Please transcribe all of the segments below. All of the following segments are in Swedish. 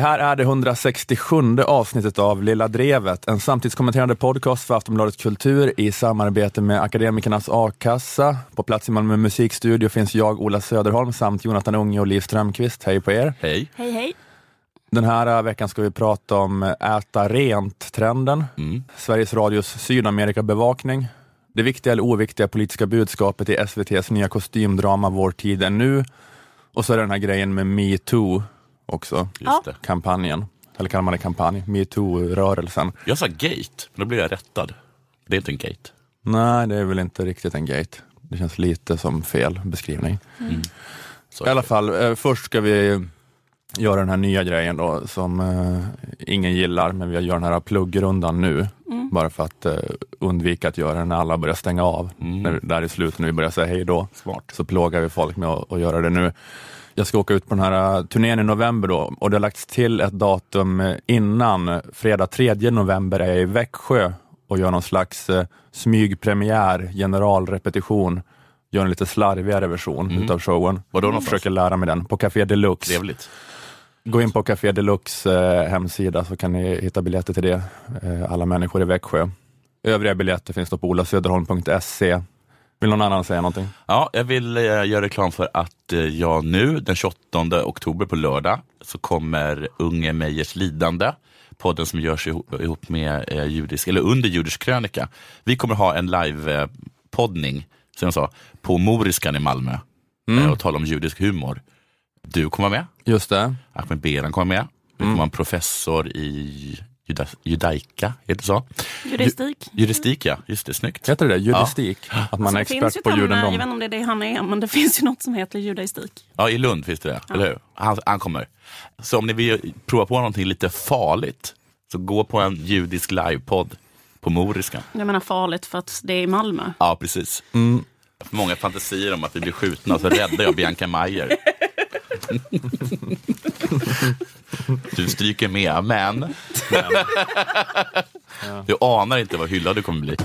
Det här är det 167 avsnittet av Lilla Drevet, en samtidskommenterande podcast för Aftonbladet Kultur i samarbete med Akademikernas A-kassa. På plats i Malmö musikstudio finns jag, Ola Söderholm, samt Jonathan Unge och Liv Strömqvist. Hej på er! Hej! Hej hej! Den här veckan ska vi prata om äta rent-trenden, Mm. Sveriges Radios Sydamerika-bevakning, det viktiga eller oviktiga politiska budskapet i SVTs nya kostymdrama Vår tid är nu och så är det den här grejen med metoo också, Just det. kampanjen. Eller kallar man det kampanj? Metoo-rörelsen. Jag sa gate, men då blev jag rättad. Det är inte en gate. Nej, det är väl inte riktigt en gate. Det känns lite som fel beskrivning. Så. I alla fall, eh, först ska vi göra den här nya grejen då som eh, ingen gillar, men vi gör den här pluggrundan nu. Bara för att eh, undvika att göra den när alla börjar stänga av. Mm. När, där i slutet när vi börjar säga hej då. Smart. Så plågar vi folk med att, att göra det nu. Jag ska åka ut på den här eh, turnén i november då och det har lagts till ett datum eh, innan. Fredag 3 november är jag i Växjö och gör någon slags eh, smygpremiär, generalrepetition. Gör en lite slarvigare version Mm. utav showen. Vadå någonstans? försöker lära mig den på Café Deluxe. Trevligt. Gå in på Café Deluxe eh, hemsida så kan ni hitta biljetter till det. Eh, alla människor i Växjö. Övriga biljetter finns då på olasöderholm.se. Vill någon annan säga någonting? Ja, jag vill eh, göra reklam för att eh, jag nu den 28 oktober på lördag så kommer Unge Meyers lidande, podden som görs ihop, ihop med eh, judisk, eller under judisk krönika. Vi kommer ha en live-poddning, som jag sa, på Moriskan i Malmö eh, och tala om judisk humor. Du kommer med, Just det. Ahmed Beran kommer med. Vi kommer ha en professor i juda, judaika, heter det så? Judistik. Judistik ja, just det, snyggt. Heter det judistik? Att man är Så det finns expert ju på den, Jag vet judendom? inte om det är det han är, men det finns ju något som heter judaistik. Ja, i Lund finns det det, eller hur? Han, han kommer. Så om ni vill prova på någonting lite farligt, så gå på en judisk livepodd på Moriskan. Jag menar farligt för att det är i Malmö. Ja, precis. Många fantasier om att vi blir skjutna, så räddar jag Bianca Mayer. Du stryker med, men... Du anar inte vad hyllad du kommer bli.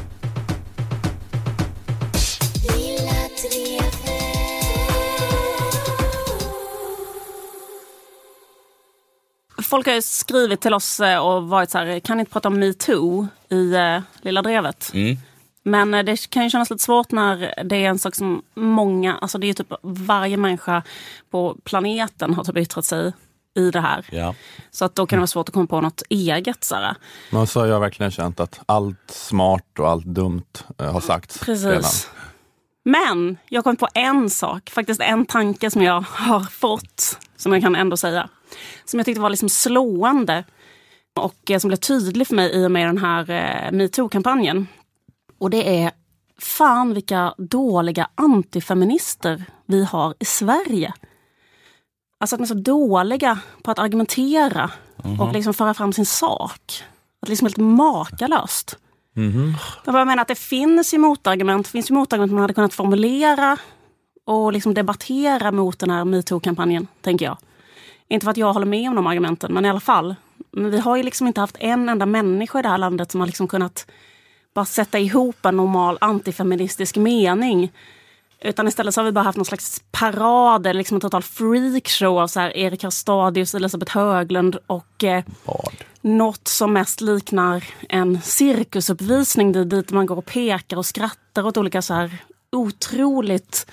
Folk har skrivit till oss eh, och varit så här, kan ni inte prata om metoo i eh, Lilla Drevet? Mm. Men eh, det kan ju kännas lite svårt när det är en sak som många, alltså det är ju typ varje människa på planeten har typ yttrat sig i det här. Ja. Så att då kan det vara svårt att komma på något eget. Så här. Men så har jag verkligen känt att allt smart och allt dumt eh, har sagts redan. Precis. Men jag kom på en sak, faktiskt en tanke som jag har fått, som jag kan ändå säga. Som jag tyckte var liksom slående och eh, som blev tydlig för mig i och med den här eh, metoo-kampanjen. Och det är fan vilka dåliga antifeminister vi har i Sverige. Alltså att de är så dåliga på att argumentera och liksom föra fram sin sak. Att det liksom är helt makalöst. Jag bara menar att det finns ju motargument. Det finns ju motargument man hade kunnat formulera och liksom debattera mot den här metoo-kampanjen, tänker jag. Inte för att jag håller med om de argumenten, men i alla fall. Men vi har ju liksom inte haft en enda människa i det här landet som har liksom kunnat bara sätta ihop en normal antifeministisk mening. Utan istället så har vi bara haft någon slags parad, eller liksom en total freakshow av så här Erik Hörstadius, Elisabeth Höglund och eh, Bad. något som mest liknar en cirkusuppvisning dit- dit man går och pekar och skrattar åt olika så här otroligt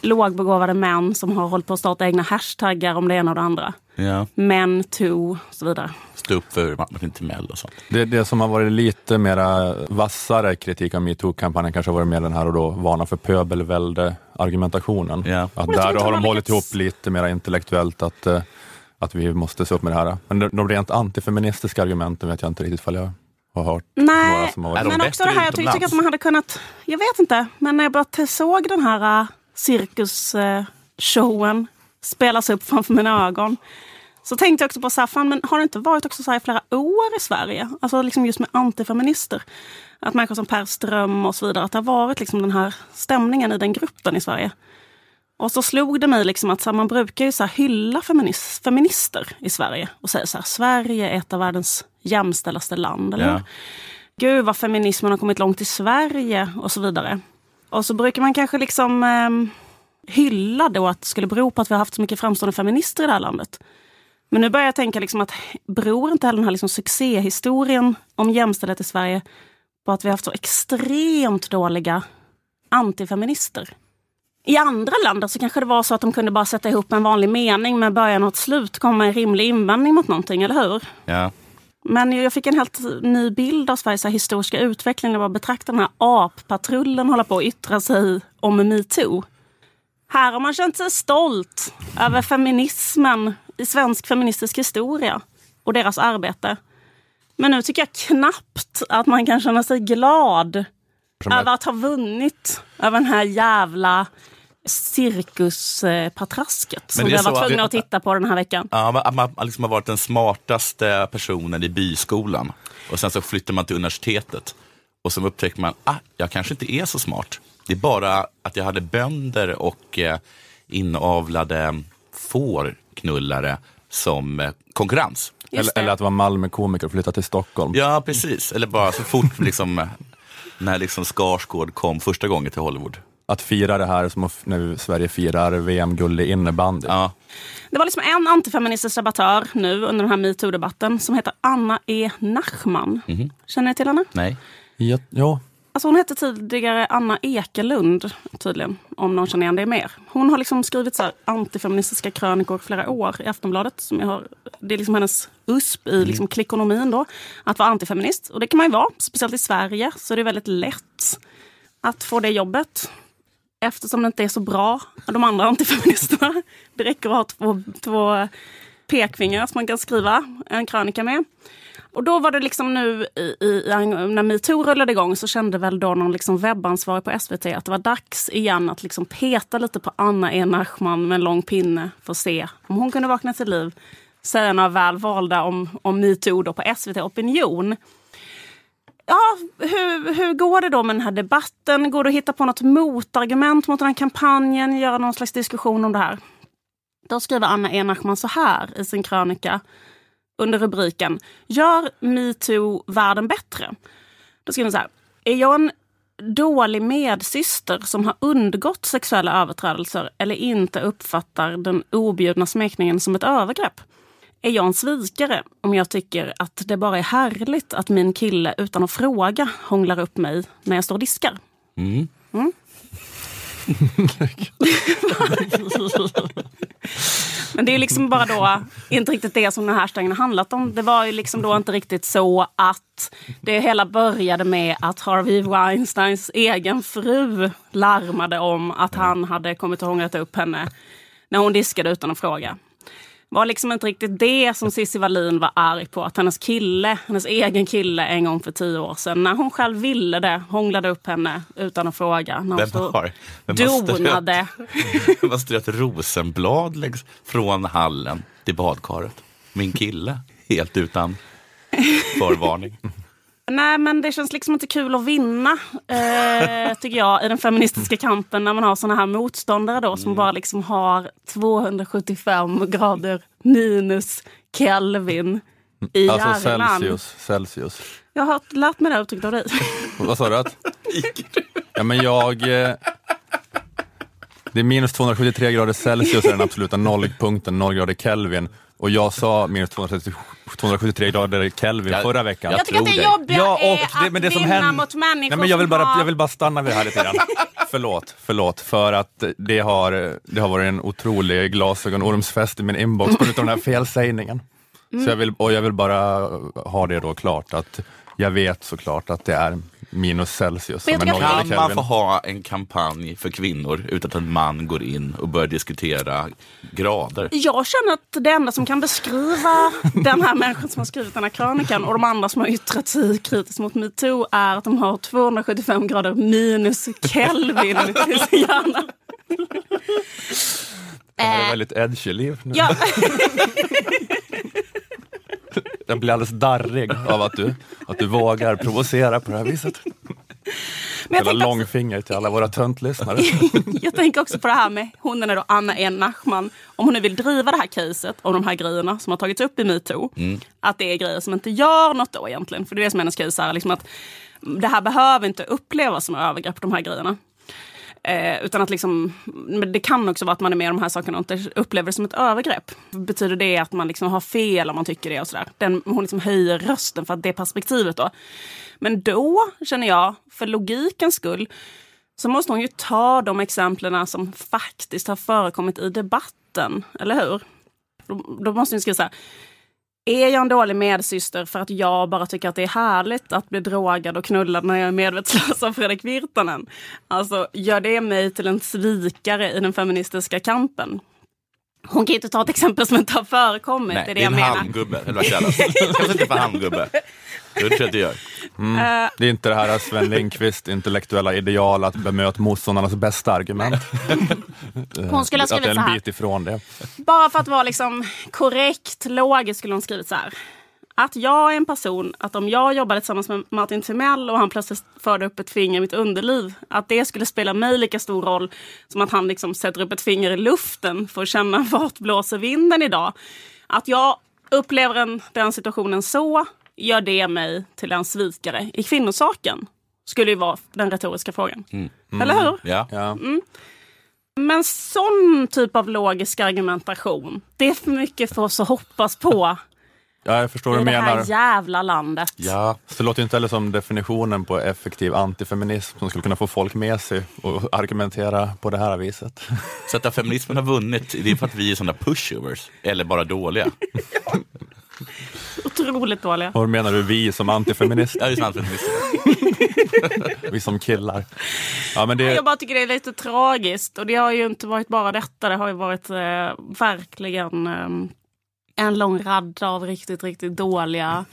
lågbegåvade män som har hållit på att starta egna hashtaggar om det ena och det andra. Ja. Men, to och så vidare. Stå upp för Martin Timell och sånt. Det, det som har varit lite mera vassare kritik av metoo-kampanjen kanske har varit mer den här och då varna för pöbelvälde-argumentationen. Ja. Att där har de hållit lyckats- ihop lite mer intellektuellt att, eh, att vi måste se upp med det här. Men de, de rent antifeministiska argumenten vet jag inte riktigt ifall jag har hört Nej, några som har varit Är de men också det här, jag ty- tycker att man hade kunnat, jag vet inte, men när jag bara såg den här uh, cirkusshowen spelas upp framför mina ögon. Så tänkte jag också på så här, fan, men har det inte varit också så här i flera år i Sverige? Alltså liksom just med antifeminister. Att människor som Per Ström och så vidare, att det har varit liksom den här stämningen i den gruppen i Sverige. Och så slog det mig liksom att här, man brukar ju så hylla feminis- feminister i Sverige och säga så här, Sverige är ett av världens jämställaste land. Eller? Hur? Gud vad feminismen har kommit långt i Sverige och så vidare. Och så brukar man kanske liksom eh, hylla då att det skulle bero på att vi har haft så mycket framstående feminister i det här landet. Men nu börjar jag tänka liksom att beror inte den här liksom succéhistorien om jämställdhet i Sverige på att vi har haft så extremt dåliga antifeminister? I andra länder så kanske det var så att de kunde bara sätta ihop en vanlig mening med början och ett slut, komma med en rimlig invändning mot någonting, eller hur? Ja. Men jag fick en helt ny bild av Sveriges historiska utveckling när jag betraktade den här appatrullen hålla på att yttra sig om metoo. Här har man känt sig stolt över feminismen i svensk feministisk historia och deras arbete. Men nu tycker jag knappt att man kan känna sig glad över att ha vunnit över den här jävla cirkuspatrasket som det vi har varit tvungna att titta på den här veckan. Ja, man, man man liksom har varit den smartaste personen i byskolan. Och sen så flyttar man till universitetet. Och så upptäcker man, ah, jag kanske inte är så smart. Det är bara att jag hade bönder och eh, inavlade fårknullare som eh, konkurrens. Eller, eller att vara Malmökomiker och flytta till Stockholm. Ja, precis. Eller bara så fort liksom, eh, när liksom Skarsgård kom första gången till Hollywood. Att fira det här som när Sverige firar VM-guld i innebandy. Ja, Det var liksom en antifeministisk debattör nu under den här metoo-debatten som heter Anna E. Nachman. Känner ni till henne? nej. Ja, ja. Alltså hon hette tidigare Anna Ekelund tydligen, om någon känner igen det mer. Hon har liksom skrivit så här antifeministiska krönikor flera år i Aftonbladet. Som jag har, det är liksom hennes USP i liksom klickonomin då, att vara antifeminist. Och det kan man ju vara, speciellt i Sverige så är det väldigt lätt att få det jobbet. Eftersom det inte är så bra, de andra antifeministerna. Det räcker att ha två, två pekfingrar som man kan skriva en krönika med. Och då var det liksom nu i, i, när metoo rullade igång så kände väl då någon liksom webbansvarig på SVT att det var dags igen att liksom peta lite på Anna E. Nachman med en lång pinne för att se om hon kunde vakna till liv. Säga några väl valda om, om metoo då på SVT Opinion. Ja, hur, hur går det då med den här debatten? Går det att hitta på något motargument mot den här kampanjen? Göra någon slags diskussion om det här? Då skriver Anna E. Nachman så här i sin krönika under rubriken Gör metoo världen bättre? Då skriver hon så här. Är jag en dålig medsyster som har undgått sexuella överträdelser eller inte uppfattar den objudna smekningen som ett övergrepp? Är jag en svikare om jag tycker att det bara är härligt att min kille utan att fråga hånglar upp mig när jag står och diskar? Mm. Men det är liksom bara då inte riktigt det som den här har handlat om. Det var ju liksom då inte riktigt så att det hela började med att Harvey Weinsteins egen fru larmade om att han hade kommit och hånglat upp henne när hon diskade utan att fråga. Var liksom inte riktigt det som Cissi Wallin var arg på. Att hennes kille, hennes egen kille en gång för tio år sedan, när hon själv ville det, hånglade upp henne utan att fråga. När Vem har, vem donade. vem har strött rosenblad längs från hallen till badkaret? Min kille, helt utan förvarning. Nej, men det känns liksom inte kul att vinna, eh, tycker jag, i den feministiska kampen när man har såna här motståndare då som bara liksom har 275 grader minus Kelvin i Alltså hjärnan. Celsius. Celsius. Jag har lärt mig det här uttrycket av dig. Vad sa du? Att? Ja, men jag... eh, Det är minus 273 grader Celsius är den absoluta nollpunkten, 0 grader Kelvin. Och jag sa minus 230 273 grader Kelvin Jag- förra veckan. Jag tycker att det jobbiga Ja, är och det, men det att som vinna händer... mot människor Nej, men jag, vill bara, har... jag vill bara stanna vid det här lite grann. förlåt, förlåt. För att det har, det har varit en otrolig glasögonormsfest i min inbox på grund av den här felsägningen. Mm. Så jag vill, och jag vill bara ha det då klart att jag vet såklart att det är minus Celsius Men jag är tycker 0 att- Kan grader man få Kelvin. ha en kampanj för kvinnor utan att en man går in och börjar diskutera grader? Jag känner att det enda som kan beskriva den här människan som har skrivit den här krönikan och de andra som har yttrat sig kritiskt mot metoo är att de har 275 grader minus Kelvin i sin hjärna. Det här är väldigt edgy liv nu. Ja, Jag blir alldeles darrig av att du, att du vågar provocera på det här viset. men jag långfinger till alla våra töntlyssnare. jag tänker också på det här med hon är då Anna E. Nachman. Om hon nu vill driva det här caset om de här grejerna som har tagits upp i metoo. Att det är grejer som inte gör något då egentligen. För det är det som är hennes case är liksom att det här behöver inte upplevas som övergrepp, de här grejerna. Eh, utan att liksom, men det kan också vara att man är med om de här sakerna och inte upplever det som ett övergrepp. Betyder det att man liksom har fel om man tycker det och sådär? Den, hon liksom höjer rösten för att det perspektivet då. Men då känner jag, för logikens skull, så måste hon ju ta de exemplen som faktiskt har förekommit i debatten, eller hur? Då, då måste hon skriva så här. Är jag en dålig medsyster för att jag bara tycker att det är härligt att bli drogad och knullad när jag är medvetslös av Fredrik Virtanen? Alltså, gör det mig till en svikare i den feministiska kampen? Hon kan ju inte ta ett exempel som inte har förekommit. Nej, det är det det är en jag menar. halmgubbe, eller vad kallas det? Kanske inte för halmgubbe. Det tror jag att det gör. Eh, Det är inte det här Sven Lindqvist intellektuella ideal att bemöta motståndarnas bästa argument. Hon skulle ha att det skrivit är så en här. bit ifrån det. Bara för att vara liksom korrekt, logisk skulle hon skrivit så här. Att jag är en person, att om jag jobbade tillsammans med Martin Timell och han plötsligt förde upp ett finger i mitt underliv, att det skulle spela mig lika stor roll som att han liksom sätter upp ett finger i luften för att känna vart blåser vinden idag. Att jag upplever en, den situationen så, gör det mig till en svikare i kvinnosaken? Skulle ju vara den retoriska frågan. Eller hur? Ja. Ja. Men sån typ av logisk argumentation, det är för mycket för oss att hoppas på ja, jag förstår vad i du det här menar. jävla landet. ja, Så det låter inte heller som definitionen på effektiv antifeminism som skulle kunna få folk med sig och argumentera på det här viset. så att feminismen har vunnit, det är för att vi är sådana pushovers, eller bara dåliga. Otroligt dåliga. Vad menar du vi som antifeminister? Ja, det är sant, feminister. Vi som killar? Ja, men det, Jag bara tycker det är lite tragiskt och det har ju inte varit bara detta. Det har ju varit eh, verkligen eh, en lång radda av riktigt, riktigt dåliga,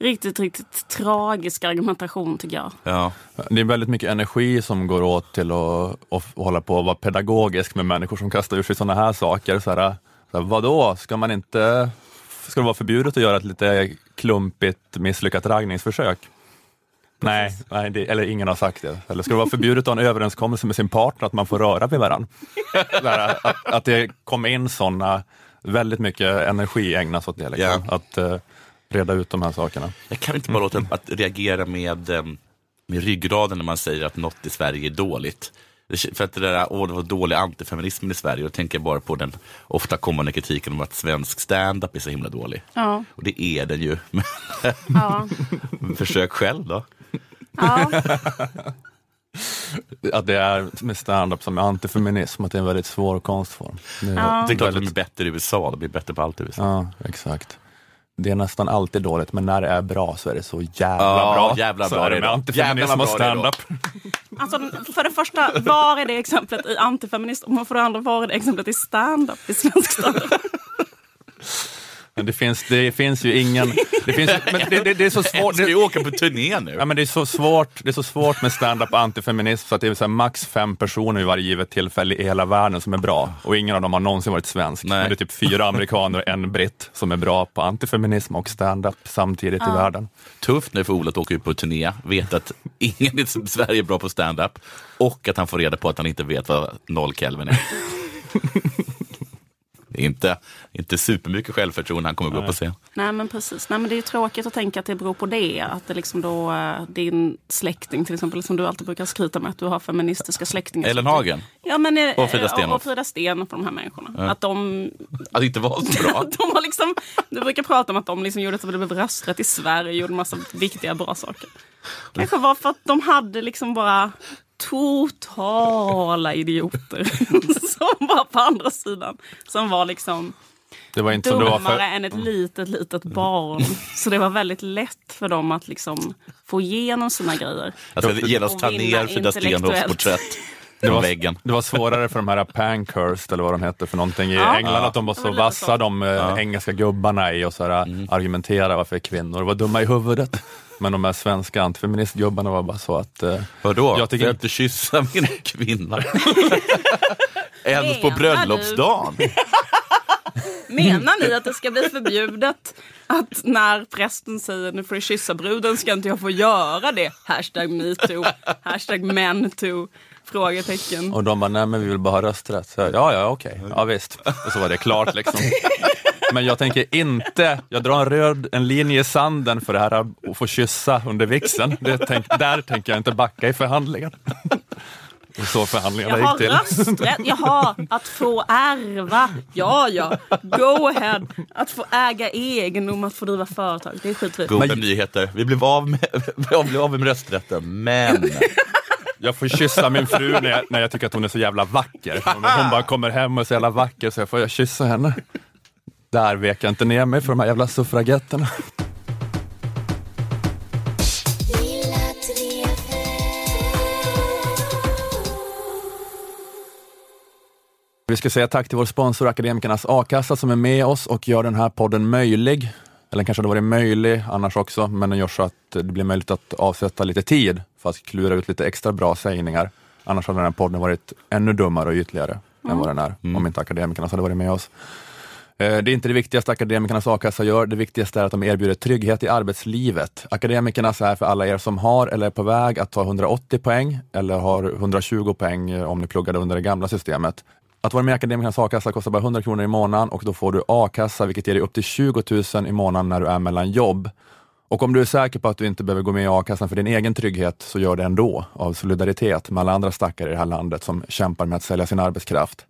riktigt, riktigt tragisk argumentation tycker jag. Ja. det är väldigt mycket energi som går åt till att, att hålla på och vara pedagogisk med människor som kastar ur sig sådana här saker. Så här, så här, vadå, ska man inte, ska det vara förbjudet att göra ett lite klumpigt misslyckat raggningsförsök? Nej, nej det, eller ingen har sagt det. Eller ska det vara förbjudet att ha en överenskommelse med sin partner att man får röra vid varandra? Att, att det kom in sådana, väldigt mycket energi ägnas åt det. Liksom, Att eh, reda ut de här sakerna. Jag kan inte bara låta att reagera med, eh, med ryggraden när man säger att något i Sverige är dåligt. För att det där, åh det var dålig antifeminism i Sverige, då tänker jag bara på den ofta kommande kritiken om att svensk stand-up är så himla dålig. Ja, Och det är den ju. Ja, försök själv då. ja. Att det är med stand-up som är antifeminism, att det är en väldigt svår konstform. Det är Ja. Det är klart att de är väldigt- bättre i USA, de blir bättre på allt i USA. Ja, exakt. Det är nästan alltid dåligt, men när det är bra så är det så jävla Ja, bra. jävla så bra är det det med antifeminism och det stand-up. Alltså, för det första, var är det exemplet i antifeminist? Och för det andra, var är det exemplet i stand-up? I svensk stand-up? Men det finns, det finns ju ingen... Det, finns, men det, det, det är så svårt. Ska vi åka på turné nu? ja, men det, är så svårt det är så svårt med stand-up antifeminism så att det är så här max fem personer vid varje givet tillfälle i hela världen som är bra. Och ingen av dem har någonsin varit svensk. Nej. Men det är typ fyra amerikaner och en britt som är bra på antifeminism och stand-up samtidigt i världen. Tufft nu för Ola att åka ut på turné, vet att ingen i Sverige är bra på stand-up och att han får reda på att han inte vet vad noll Kelvin är. Det är inte, inte supermycket självförtroende han kommer gå upp på scen. Nej men precis. Nej, men det är ju tråkigt att tänka att det beror på det. Att det liksom då, eh, din släkting till exempel, som du alltid brukar skryta med, att du har feministiska släktingar. Ellen Hagen, Ja, men, eh, Och Frida Stenhoff. Och Frida Sten för de här människorna. Att de, att det inte var så bra. att de har liksom, du brukar prata om att de liksom gjorde att det blev rösträtt i Sverige, gjorde massa viktiga bra saker. Kanske var för att de hade liksom bara totala idioter som var på andra sidan. Som var liksom Det var inte som det var dummare för... än ett litet, litet barn. Så det var väldigt lätt för dem att liksom få igenom sina grejer. Jag ska genast ta ner Frida intellektuellt. porträtt Det var, det var svårare för de här Pankhurst eller vad de heter för någonting i Ja. England, att de var så vassa så. de eh, engelska gubbarna i och så här, Mm. argumentera varför kvinnor var dumma i huvudet. Men de här svenska antifeministgubbarna var bara så att eh, Vadå? Jag tycker- inte kyssa min kvinna? Ens på bröllopsdagen? Menar ni att det ska bli förbjudet att när prästen säger nu får du kyssa bruden ska inte jag få göra det? Hashtag metoo, hashtag mentoo, frågetecken. Och de bara, nej men vi vill bara ha rösträtt. Så, jag, ja, ja, okej, ja visst. Och så var det klart liksom. Men jag tänker inte, jag drar en röd en linje i sanden för det här att få kyssa under. Det tänk, där tänker jag inte backa i förhandlingen. Och så förhandlingarna Jag har gick till. rösträtt, jaha, att få ärva. Ja, ja, go ahead. Att få äga egendom, att få driva företag. Det är skitfint. Goda nyheter. Vi blev av med, vi blev av med rösträtten, men Jag får kyssa min fru när jag, när jag tycker att hon är så jävla vacker. Hon, hon bara kommer hem och är så jävla vacker så jag får jag kyssa henne. Där vek jag inte ner mig för de här jävla suffragetterna. Vi ska säga tack till vår sponsor Akademikernas A-kassa som är med oss och gör den här podden möjlig. Eller kanske hade varit möjlig annars också, men den gör så att det blir möjligt att avsätta lite tid för att klura ut lite extra bra sägningar. Annars hade den här podden varit ännu dummare och ytligare än vad den är, om inte Akademikernas hade varit med oss. Eh, det är inte det viktigaste Akademikernas a-kassa gör, det viktigaste är att de erbjuder trygghet i arbetslivet. Akademikernas är för alla er som har eller är på väg att ta 180 poäng eller har 120 poäng eh, om ni pluggade under det gamla systemet. Att vara med i Akademikernas a-kassa kostar bara 100 kronor i månaden och då får du a-kassa vilket ger dig upp till 20 000 i månaden när du är mellan jobb. Och om du är säker på att du inte behöver gå med i a-kassan för din egen trygghet så gör det ändå av solidaritet med alla andra stackare i det här landet som kämpar med att sälja sin arbetskraft.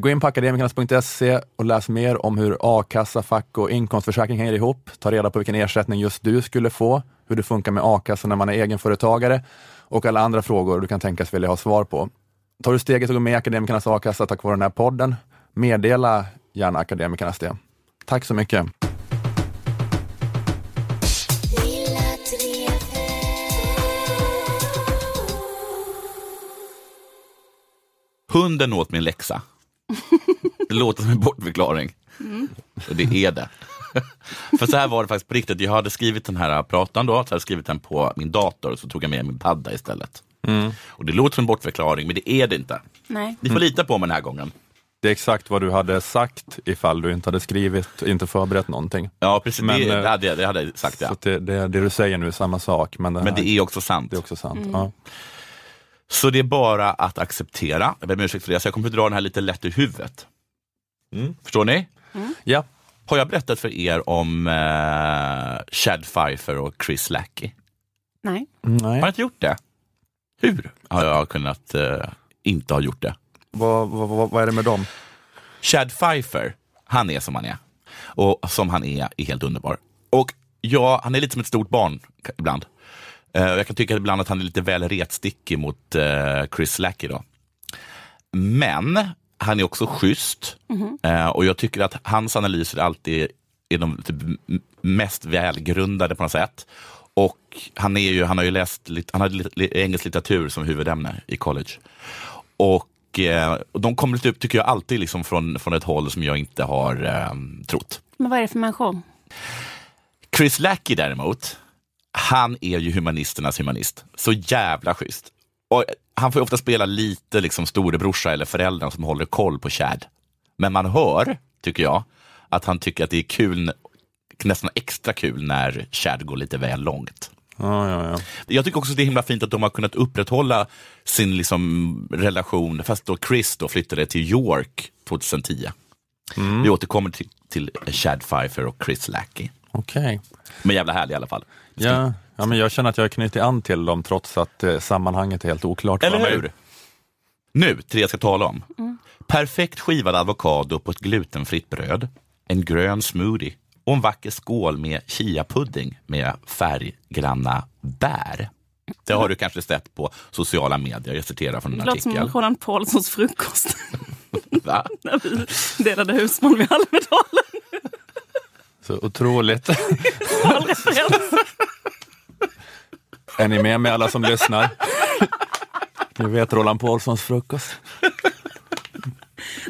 Gå in på akademikernas.se och läs mer om hur a-kassa, fack och inkomstförsäkring hänger ihop. Ta reda på vilken ersättning just du skulle få, hur det funkar med a-kassa när man är egenföretagare och alla andra frågor du kan tänkas vilja ha svar på. Tar du steget och går med i Akademikernas a-kassa tack vare den här podden, meddela gärna Akademikernas det. Tack så mycket. hunden åt min läxa. Det låter som en bortförklaring. Och det är det. För så här var det faktiskt på riktigt. Jag hade skrivit den här pratan då, så hade jag skrivit den på min dator och så tog jag med min padda istället. Och det låter som en bortförklaring, men det är det inte. Nej. Ni får lita på mig den här gången. Det är exakt vad du hade sagt ifall du inte hade skrivit, inte förberett någonting. Ja, precis. Men, det, eh, det, hade jag, det hade jag sagt. Så Ja. att det, det, det du säger nu är samma sak, men det, Men här, det är också sant. det är också sant. Ja. Så det är bara att acceptera. Jag ber om ursäkt för det, så jag kommer att dra den här lite lätt ur huvudet. Förstår ni? ja. Har jag berättat för er om eh, Chad Pfeiffer och Chris Lackey? Nej. Nej. Har jag inte gjort det? Hur har jag kunnat eh, inte ha gjort det? Vad, vad, vad, vad är det med dem? Chad Pfeiffer, han är som han är. Och som han är, är helt underbar. Och ja, han är lite som ett stort barn ibland. Eh, jag kan tycka ibland att han är lite väl retstickig mot eh, Chris Lackey då. Men han är också schysst. Eh, och jag tycker att hans analyser alltid är de typ mest välgrundade på något sätt. Och han, är ju, han har ju läst han hade engelsk litteratur som huvudämne i college. Och, och de kommer upp, tycker jag, alltid liksom från, från ett håll som jag inte har eh, trott. Men vad är det för människor? Chris Lackey däremot, han är ju humanisternas humanist. Så jävla schysst. Och han får ofta spela lite liksom storebrorsa eller föräldrar som håller koll på Chad. Men man hör, tycker jag, att han tycker att det är kul, nästan extra kul när Chad går lite väl långt. Ja, ja, ja. Jag tycker också det är himla fint att de har kunnat upprätthålla sin liksom relation, fast då Chris då flyttade till York 2010. Vi återkommer till, till Chad Pfeiffer och Chris Lackey. Okej. Men jävla härlig i alla fall. Ja, ja, men jag känner att jag knyter an till dem trots att eh, sammanhanget är helt oklart Eller mig. hur? Nu till det jag ska tala om. Perfekt skivad avokado på ett glutenfritt bröd, en grön smoothie och en vacker skål med chiapudding med färggranna bär. Det har du kanske sett på sociala medier. Jag citerar från en Det låter som artikel. Roland Paulssons frukost. Va? När vi delade husman vid Almedalen. Så otroligt. Är ni med mig alla som lyssnar? Ni vet Roland Paulssons frukost.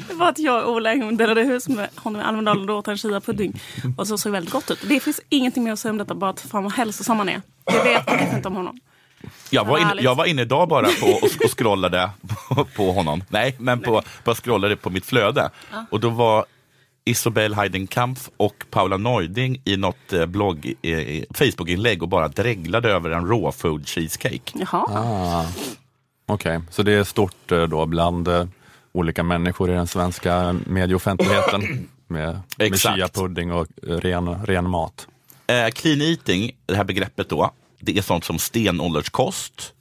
Det var att jag och Ola en gång delade hus med honom i Almedalen och åt han chiapudding. Och så såg det väldigt gott ut. Det finns ingenting mer att säga om detta, bara att fan vad hälsosam han är. Det vet man kanske inte om honom. Jag var, inne, jag var inne idag bara på och, och scrollade på, på honom. Nej, men på, på scrollade på mitt flöde. Och då var Isobel Heidenkampf och Paula Neuding i något eh, blogg, eh, Facebook-inlägg och bara dreglade över en raw food cheesecake. Jaha. Ah. Okej, så det är stort eh, då bland eh, olika människor i den svenska medieoffentligheten med, med chiapudding och eh, ren, ren mat. Eh, clean eating, det här begreppet då, det är sånt som stenålderskost,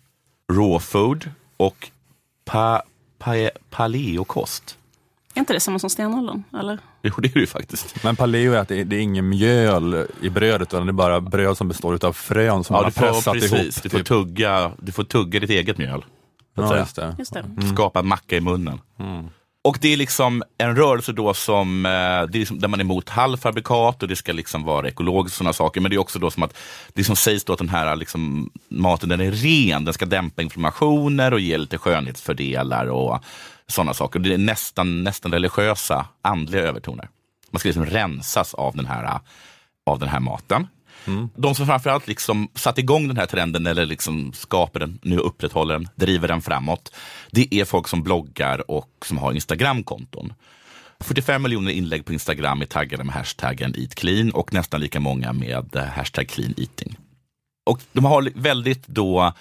raw food och pa, pa, paleokost. Är inte det samma som stenåldern? Eller? Jo, det är det ju faktiskt. Men paleo är att det är, det är ingen mjöl i brödet utan det är bara bröd som består av frön som man Ja, har du får, pressat precis, ihop. du, får typ. tugga, du får tugga ditt eget mjöl. Ja, säga. just det. Just det. Skapa en macka i munnen. Och det är liksom en rörelse då som, eh, det är liksom där man är emot halvfabrikat och det ska liksom vara ekologiskt och sådana saker. Men det är också då som att det som sägs då att den här liksom, maten den är ren, den ska dämpa inflammationer och ge lite skönhetsfördelar och sådana saker. Det är nästan, nästan religiösa, andliga övertoner. Man ska liksom rensas av den här, av den här maten. De som framförallt liksom satt igång den här trenden eller liksom skapar den, nu upprätthåller den, driver den framåt. Det är folk som bloggar och som har Instagramkonton. 45 miljoner inlägg på Instagram är taggade med hashtaggen Eat Clean och nästan lika många med hashtag Clean Eating. Och de har väldigt då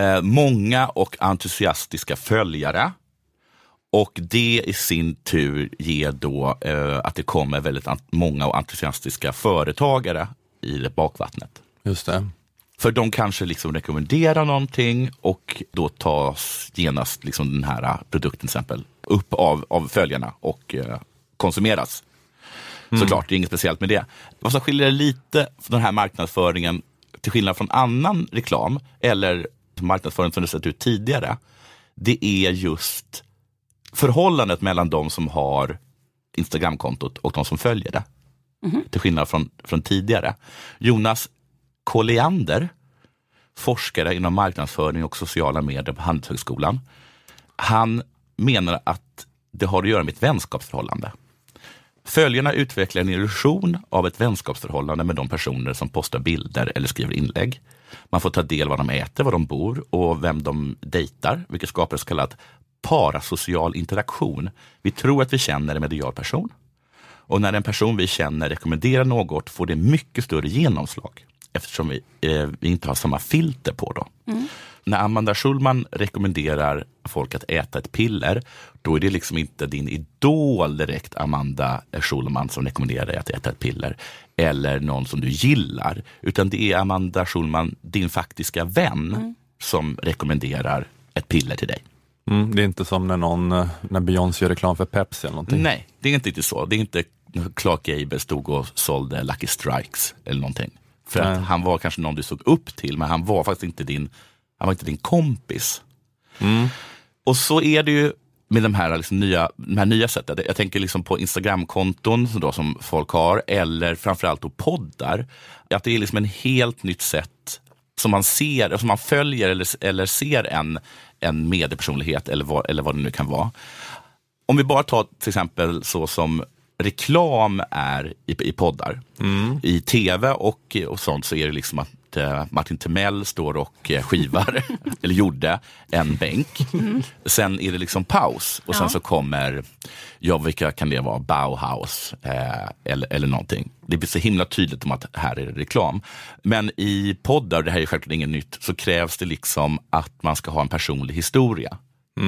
eh, många och entusiastiska följare. Och det i sin tur ger då eh, att det kommer väldigt många och entusiastiska företagare i bakvattnet. Just det. För de kanske liksom rekommenderar någonting och då tas genast liksom den här produkten exempel upp av, av följarna och eh, konsumeras. Såklart, det är inget speciellt med det. Vad som skiljer lite den här marknadsföringen till skillnad från annan reklam eller marknadsföring som det sett ut tidigare, det är just förhållandet mellan de som har Instagramkontot och de som följer det. Till skillnad från, från tidigare. Jonas Colliander, forskare inom marknadsföring och sociala medier på Handelshögskolan. Han menar att det har att göra med ett vänskapsförhållande. Följarna utvecklar en illusion av ett vänskapsförhållande med de personer som postar bilder eller skriver inlägg. Man får ta del av vad de äter, var de bor och vem de dejtar, vilket skapar så kallad parasocial interaktion. Vi tror att vi känner en medial person. Och när en person vi känner rekommenderar något får det mycket större genomslag eftersom vi, eh, vi inte har samma filter på dem. När Amanda Schulman rekommenderar folk att äta ett piller, då är det liksom inte din idol direkt Amanda Schulman som rekommenderar dig att äta ett piller. Eller någon som du gillar. Utan det är Amanda Schulman, din faktiska vän, som rekommenderar ett piller till dig. Mm, det är inte som när någon, eh, när Beyoncé gör reklam för Pepsi eller någonting. Nej, det är inte riktigt så. Det är inte Clark Gable stod och sålde Lucky Strikes eller någonting. För att han var kanske någon du såg upp till, men han var faktiskt inte din, han var inte din kompis. Och så är det ju med de här, liksom nya, de här nya sättet. Jag tänker liksom på Instagramkonton då, som folk har, eller framförallt då poddar. Att det är liksom en helt nytt sätt som man ser, som man följer eller, eller ser en, en mediepersonlighet eller vad, eller vad det nu kan vara. Om vi bara tar till exempel så som reklam är i, i poddar. I tv och, och sånt så är det liksom att eh, Martin Timell står och eh, skivar, eller gjorde, en bänk. Sen är det liksom paus och sen Ja. så kommer, ja vilka kan det vara, Bauhaus eh, eller, eller någonting. Det blir så himla tydligt om att här är det reklam. Men i poddar, det här är självklart inget nytt, så krävs det liksom att man ska ha en personlig historia.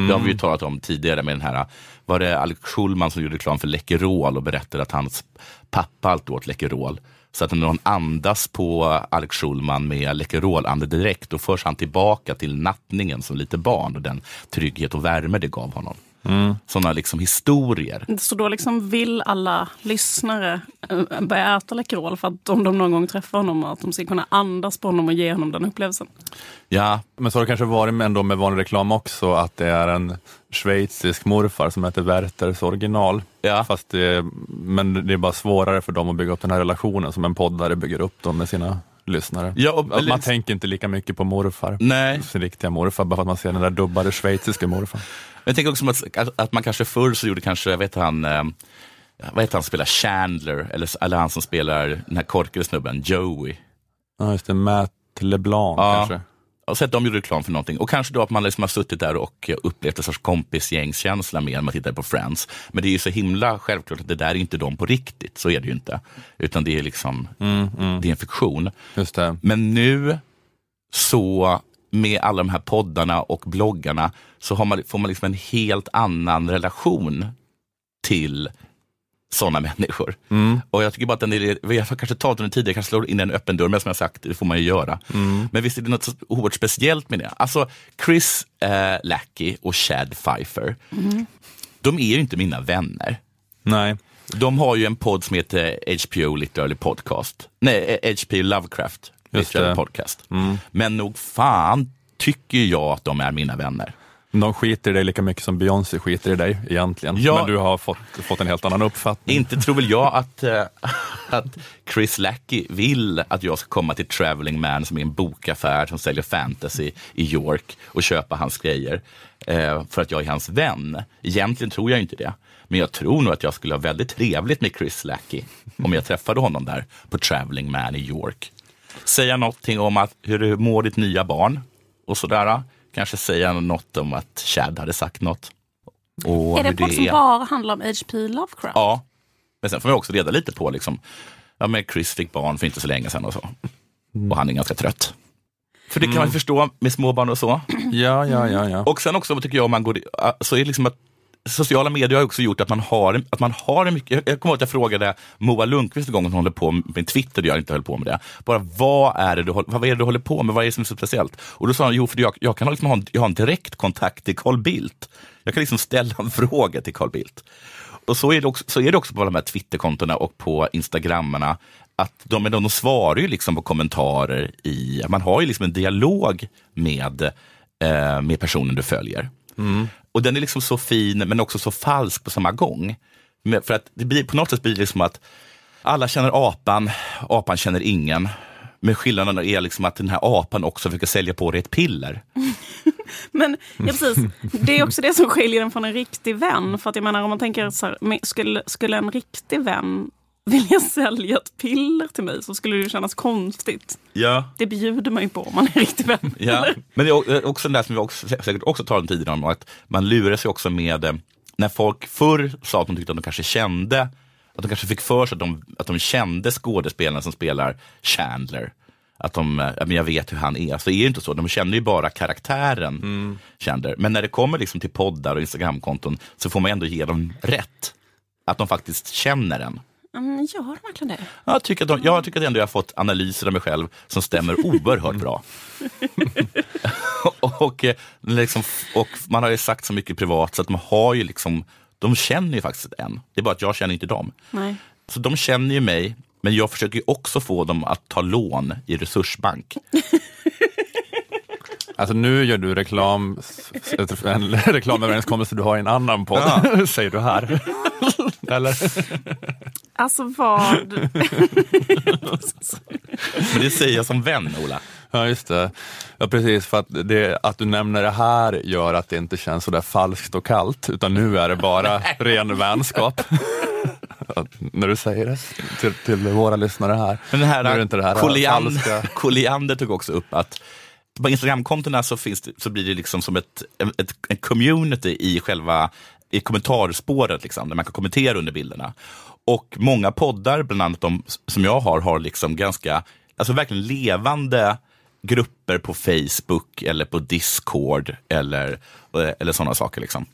Det har vi ju talat om tidigare med den här, var det Alex Schulman som gjorde reklam för Läkerol och berättade att hans pappa alltid åt Läkerol. Så att när någon andas på Alex Schulman med Läkerol direkt, då förs han tillbaka till nattningen som lite barn och den trygghet och värme det gav honom. Sådana liksom historier. Så då liksom vill alla lyssnare eh, börja äta Läkerol för att om de någon gång träffar honom att de ska kunna andas på honom och ge honom den upplevelsen. Ja, Men så har det kanske varit med, ändå med vanlig reklam också, att det är en schweizisk morfar som heter Werthers original. Ja. Fast det, men det är bara svårare för dem att bygga upp den här relationen som en poddare bygger upp dem med sina lyssnare. Ja, och- man tänker inte lika mycket på morfar, nej. sin riktiga morfar, bara för att man ser den där dubbade schweiziska morfar. Jag tänker också att, att, man kanske förr så gjorde kanske, vet han, eh, vad heter han som spelar Chandler, eller, eller han som spelar den här korkade snubben, Joey. Ja, just det. Matt LeBlanc Ja. kanske. Och så att de gjorde reklam för någonting. Och kanske då att man liksom har suttit där och eh, upplevt en sorts kompisgängskänsla mer när man tittar på Friends. Men det är ju så himla självklart att det där är inte de på riktigt. Så är det ju inte. Utan det är liksom, det är en fiktion. Men nu så med alla de här poddarna och bloggarna så man, får man liksom en helt annan relation till sådana människor. Och jag tycker bara att den är, vi har kanske talat om det tidigare, kanske slår in en öppen dörr, men som jag sagt, det får man ju göra. Men visst är det något oerhört speciellt med det. Alltså Chris eh, Lackey och Chad Pfeiffer, de är ju inte mina vänner. Nej. De har ju en podd som heter HBO Literally Podcast. Nej, eh, HBO Lovecraft Literally. Podcast. Men nog fan tycker jag att de är mina vänner. De skiter i dig lika mycket som Beyoncé skiter i dig egentligen. Ja. Men du har fått, fått en helt annan uppfattning. Inte tror väl jag att, eh, att Chris Lackey vill att jag ska komma till Traveling Man som är en bokaffär som säljer fantasy i York och köpa hans grejer eh, för att jag är hans vän. Egentligen tror jag inte det. Men jag tror nog att jag skulle ha väldigt trevligt med Chris Lackey om jag träffade honom där på Traveling Man i York. Säga någonting om att, hur du mår ditt nya barn och sådär. Kanske säga något om att Chad hade sagt något. Och är det en podd som bara handlar om H.P. Lovecraft? Ja, men sen får man också reda lite på, liksom, ja, men Chris fick barn för inte så länge sedan och så. Och han är ganska trött. För det kan man ju förstå med småbarn och så. Ja, ja, ja. ja. Och sen också tycker jag, om man går, så är det liksom att sociala medier har också gjort att man har, att man har en mycket, jag- kommer ihåg att jag frågade Moa Lundqvist en gång, hon håller på med Twitter, jag inte höll på med det. Bara vad är det du, vad är det du håller på med, vad är det som är så speciellt? Och då sa hon, jo för jag, jag kan liksom ha, en- jag har en direkt kontakt till Carl Bildt. Jag kan liksom ställa en fråga till Carl Bildt. Och så är det också, så är det också på de här Twitterkontona och på Instagrammarna. Att de, de, de svarar ju liksom på kommentarer i, man har ju liksom en dialog med, eh, med personen du följer. Och den är liksom så fin men också så falsk på samma gång. Men för att det blir, på något sätt blir det liksom att alla känner apan, apan känner ingen. Men skillnaden är liksom att den här apan också försöker sälja på dig ett piller. Men ja, precis, det är också det som skiljer den från en riktig vän. För att jag menar om man tänker så här, skulle, skulle en riktig vän vilja sälja ett piller till mig så skulle det kännas konstigt. Ja. Det bjuder man ju på om man är riktig vän. Ja, eller? men det är också det där som vi också, säkert också talat om tidigare om, att man lurar sig också med, eh, när folk förr sa att de tyckte att de kanske kände, att de kanske fick för sig att de, att de kände skådespelaren som spelar Chandler. Att de, eh, men jag vet hur han är. Så är det inte så, de känner ju bara karaktären Chandler. Men när det kommer liksom till poddar och Instagramkonton så får man ändå ge dem rätt. Att de faktiskt känner en. Mm, gör de verkligen det? Jag tycker, att de, jag tycker att ändå jag har fått analyser av mig själv som stämmer oerhört bra. och, eh, liksom, och man har ju sagt så mycket privat så att de har ju liksom, de känner ju faktiskt en. Det är bara att jag känner inte dem. Nej. Så de känner ju mig, men jag försöker också få dem att ta lån i Resursbank. Alltså nu gör du reklam, en reklamöverenskommelse du har i en annan podd, säger du här. Eller? Alltså vad... Men det säger jag som vän, Ola. Ja, just det. Ja, precis. För att, det, att du nämner det här gör att det inte känns så där falskt och kallt, utan nu är det bara ren vänskap. Att- När du säger det till, till våra lyssnare här. Men den här, Nu är det inte det här falska. Colliander tog också upp att på Instagramkontona så, finns det, så blir det liksom som ett, ett, en community i själva i kommentarspåret, liksom, där man kan kommentera under bilderna. Och många poddar, bland annat de som jag har, har liksom ganska, alltså verkligen levande grupper på Facebook eller på Discord eller, eller sådana saker. Liksom.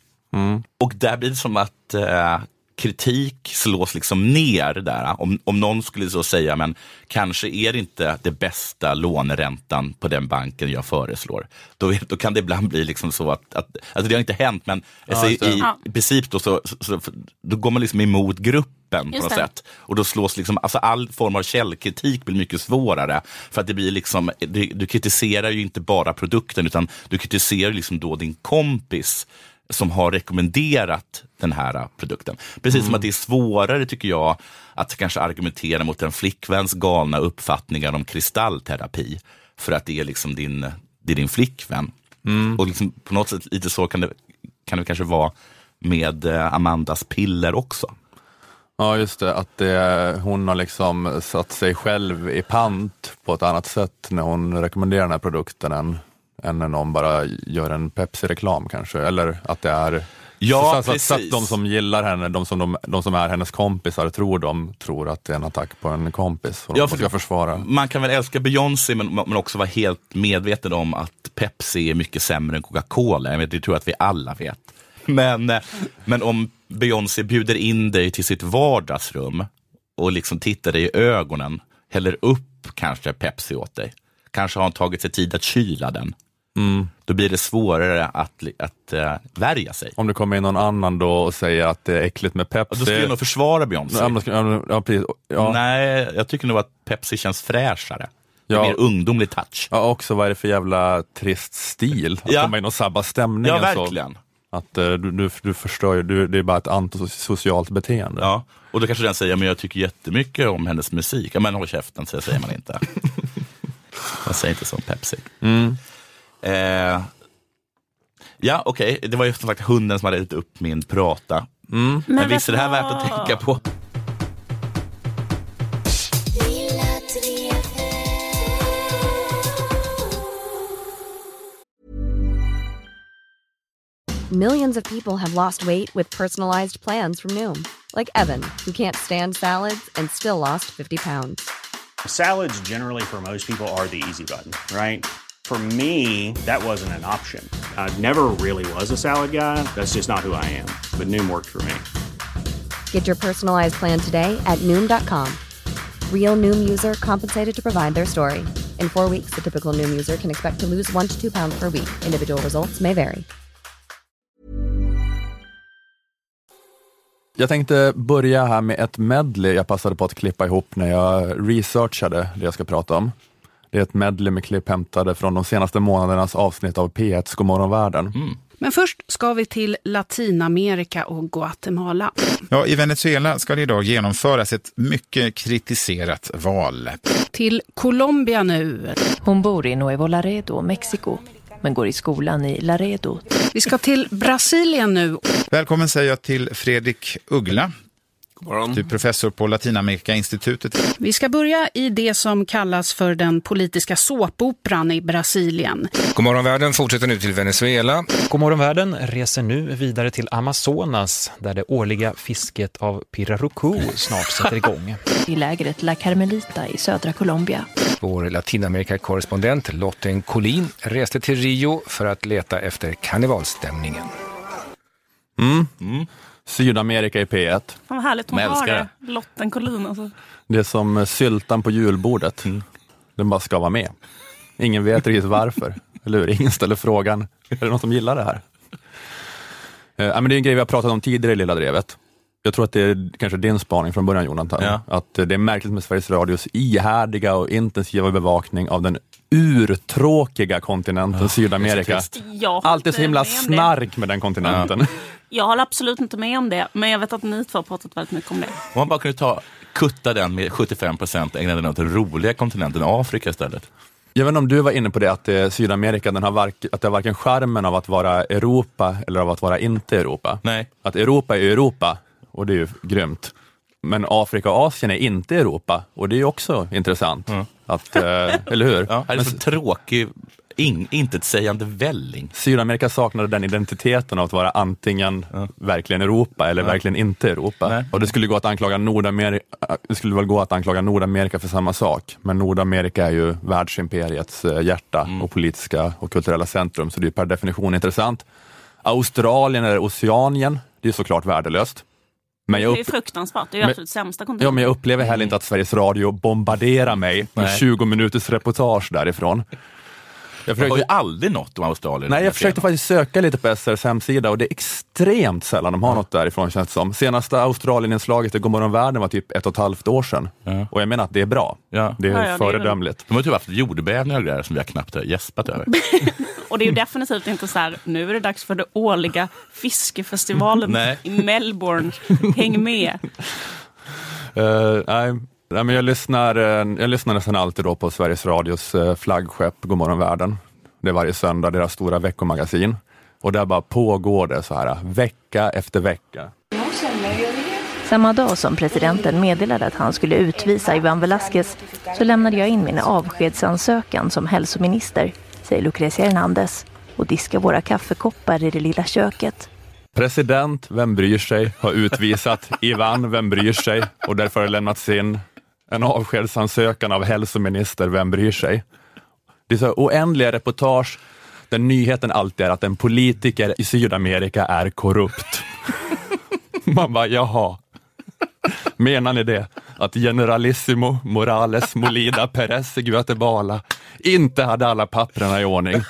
Och där blir det som att eh, kritik slås liksom ner där. Om, om någon skulle så säga, men kanske är det inte det bästa låneräntan på den banken jag föreslår. Då, då kan det ibland bli liksom så att, att alltså det har inte hänt, men alltså, just det. i, Ja. i princip då, så, så, så, då går man liksom emot gruppen på Just något det. sätt. Och då slås liksom, alltså all form av källkritik blir mycket svårare. För att det blir liksom, du, du kritiserar ju inte bara produkten, utan du kritiserar liksom då din kompis som har rekommenderat den här eh, produkten. Precis som att det är svårare, tycker jag, att kanske argumentera mot en flickväns galna uppfattningar om kristallterapi. För att det är liksom din, det är din flickvän. Och liksom på något sätt lite så kan det, kan det kanske vara med eh, Amandas piller också. Ja, just det. Att det, hon har liksom satt sig själv i pant på ett annat sätt när hon rekommenderar den här produkten än, än när någon bara gör en Pepsi-reklam kanske. Eller att det är Ja, så, så, att- så att precis. de som gillar henne, de som, de, de som är hennes kompisar, tror de tror att det är en attack på en kompis och Ja, för- ska försvara. Man kan väl älska Beyoncé men, men också vara helt medveten om att Pepsi är mycket sämre än Coca-Cola. Jag vet, Det tror jag att vi alla vet. Men, eh, men om Beyoncé bjuder in dig till sitt vardagsrum och liksom tittar dig i ögonen, häller upp kanske Pepsi åt dig, kanske har hon tagit sig tid att kyla den. Då blir det svårare att, att uh, värja sig. Om det kommer in någon annan då och säger att det är äckligt med Och då Pepsi. skulle jag nog försvara Beyoncé. Ja, men då ja, ja, precis. Ja, Nej, jag tycker nog att Pepsi känns fräschare. Ja. mer ungdomlig touch. ja, också vad är det för jävla trist stil? Att Ja. komma in och sabba stämningen Ja, så. verkligen. Att eh, du, du, du förstör ju, du, det är bara ett antisocialt beteende. Ja. Och då kanske den säger, men jag tycker jättemycket om hennes musik. Ja, men håll käften, så säger man inte. man säger inte som Pepsi. Mm. Eh, ja, okej, det var ju som sagt hunden som hade ätit upp min prata. Men, vet visst är det här värt att tänka på? Millions of people have lost weight with personalized plans from Noom, like Evan, who can't stand salads and still lost 50 pounds. Salads, generally, for most people, are the easy button, right? For me, that wasn't an option. I never really was a salad guy. That's just not who I am. But Noom worked for me. Get your personalized plan today at Noom.com. Real Noom user compensated to provide their story. In four weeks, the typical Noom user can expect to lose one to two pounds per week. Individual results may vary. Jag tänkte börja här med ett medley jag passade på att klippa ihop när jag researchade det jag ska prata om. Det är ett medley med klipp hämtade från de senaste månadernas avsnitt av P1s Godmorgon världen. Men först ska vi till Latinamerika och Guatemala. Ja, I Venezuela ska det idag genomföras ett mycket kritiserat val. Till Colombia nu. Hon bor i Nuevo Laredo, Mexiko, men går i skolan i Laredo. Vi ska till Brasilien nu. Välkommen säger jag till Fredrik Uggla. Du är professor på Latinamerikainstitutet. Vi ska börja i det som kallas för den politiska såpoperan i Brasilien. Godmorgonvärlden fortsätter nu till Venezuela. Godmorgonvärlden reser nu vidare till Amazonas där det årliga fisket av pirarucu snart sätter igång. I lägret La Carmelita i södra Colombia. Vår Latinamerika-korrespondent Lotten Collin reste till Rio för att leta efter karnevalsstämningen. Sydamerika i P1. Fan vad härligt hon har det. Lotten Collin alltså. Det är som syltan på julbordet. Den bara ska vara med. Ingen vet riktigt varför, eller hur? Ingen ställer frågan, är det någon som gillar det här? Eh, ja, men det är en grej vi har pratat om tidigare i Lilla Drevet. Jag tror att det är kanske din spaning från början Jonathan, Ja. att det är märkligt med Sveriges Radios ihärdiga och intensiva bevakning av den urtråkiga kontinenten Sydamerika. Allt är så himla snark med den kontinenten. Jag håller absolut inte med om det, men jag vet att ni två har pratat väldigt mycket om det. Om man bara kunde ta, kutta den med 75 procent och ägna den åt den roliga kontinenten Afrika istället. Jag vet inte om du var inne på det, att eh, Sydamerika den har vark, att det har varken charmen av att vara Europa eller av att vara inte Europa. Nej. Att Europa är Europa och det är ju grymt. Men Afrika och Asien är inte Europa och det är ju också intressant. Att, eh, eller hur? Ja, det är Men så tråkig, in, intetsägande välling. Sydamerika saknade den identiteten av att vara antingen verkligen Europa eller verkligen inte Europa. Nej. Och det skulle gå att anklaga Nordamerika, det skulle väl gå att anklaga Nordamerika för samma sak. Men Nordamerika är ju världsimperiets eh, hjärta Mm. och politiska och kulturella centrum, så det är per definition intressant. Australien eller Oceanien, det är såklart värdelöst. Men jag, Det är upp, fruktansvärt. Det är ju Men- absolut sämsta ja, kontinenten. men jag upplever heller inte att Sveriges Radio bombarderar mig med Nej. 20 minuters reportage därifrån. Jag Jag har ju försökte, aldrig något om Australien. nej, jag försökte faktiskt söka lite på SRs hemsida och det är extremt sällan de har något därifrån känns det som. Senaste Australien-inslaget i Godmorgon världen var typ ett och ett halvt år sedan. Ja. Och jag menar att det är bra. Ja. Det är Ja, föredömligt. De har typ haft jordbävningar och grejer som vi har knappt gäspat över. Och det är ju definitivt inte så här, nu är det dags för det årliga fiskefestivalen i Melbourne. Häng med. Nej, nej, men jag, lyssnar, eh, jag lyssnar nästan alltid då på Sveriges Radios uh, flaggskepp Godmorgon världen. Det är varje söndag, deras stora veckomagasin. Och där bara pågår det så här vecka efter vecka. Samma dag som presidenten meddelade att han skulle utvisa Ivan Velasquez så lämnade jag in min avskedsansökan som hälsominister, säger Lucrecia Hernandez och diskar våra kaffekoppar i det lilla köket. President, vem bryr sig, har utvisat Ivan, vem bryr sig? Och därför har lämnats in en avskedsansökan av hälsominister, vem bryr sig? Det är så oändliga reportage där nyheten alltid är att en politiker i Sydamerika är korrupt. Man bara, jaha. Menar ni det? Att generalissimo Morales Molida Perez i Guatemala inte hade alla papperna i ordning?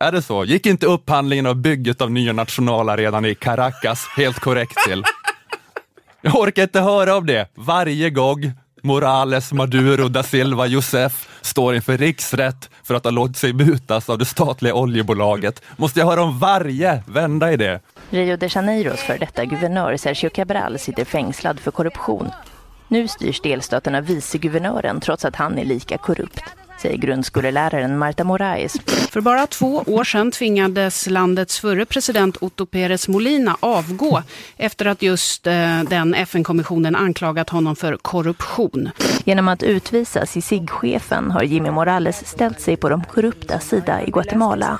Är det så? Gick inte upphandlingen av bygget av nya nationalarenan i Caracas helt korrekt till? Jag orkar inte höra om det varje gång Morales, Maduro, da Silva, Josef står inför riksrätt för att ha låtit sig mutas av det statliga oljebolaget. Måste jag höra om varje vända i det? Rio de Janeiros för detta guvernör Sergio Cabral sitter fängslad för korruption. Nu styrs delstaten av viceguvernören trots att han är lika korrupt säger grundskoleläraren Marta Moraes. För bara två år sedan tvingades landets förre president Otto Pérez Molina avgå efter att just eh, den FN-kommissionen anklagat honom för korruption. Genom att utvisas i SIG-chefen har Jimmy Morales ställt sig på de korrupta sida i Guatemala.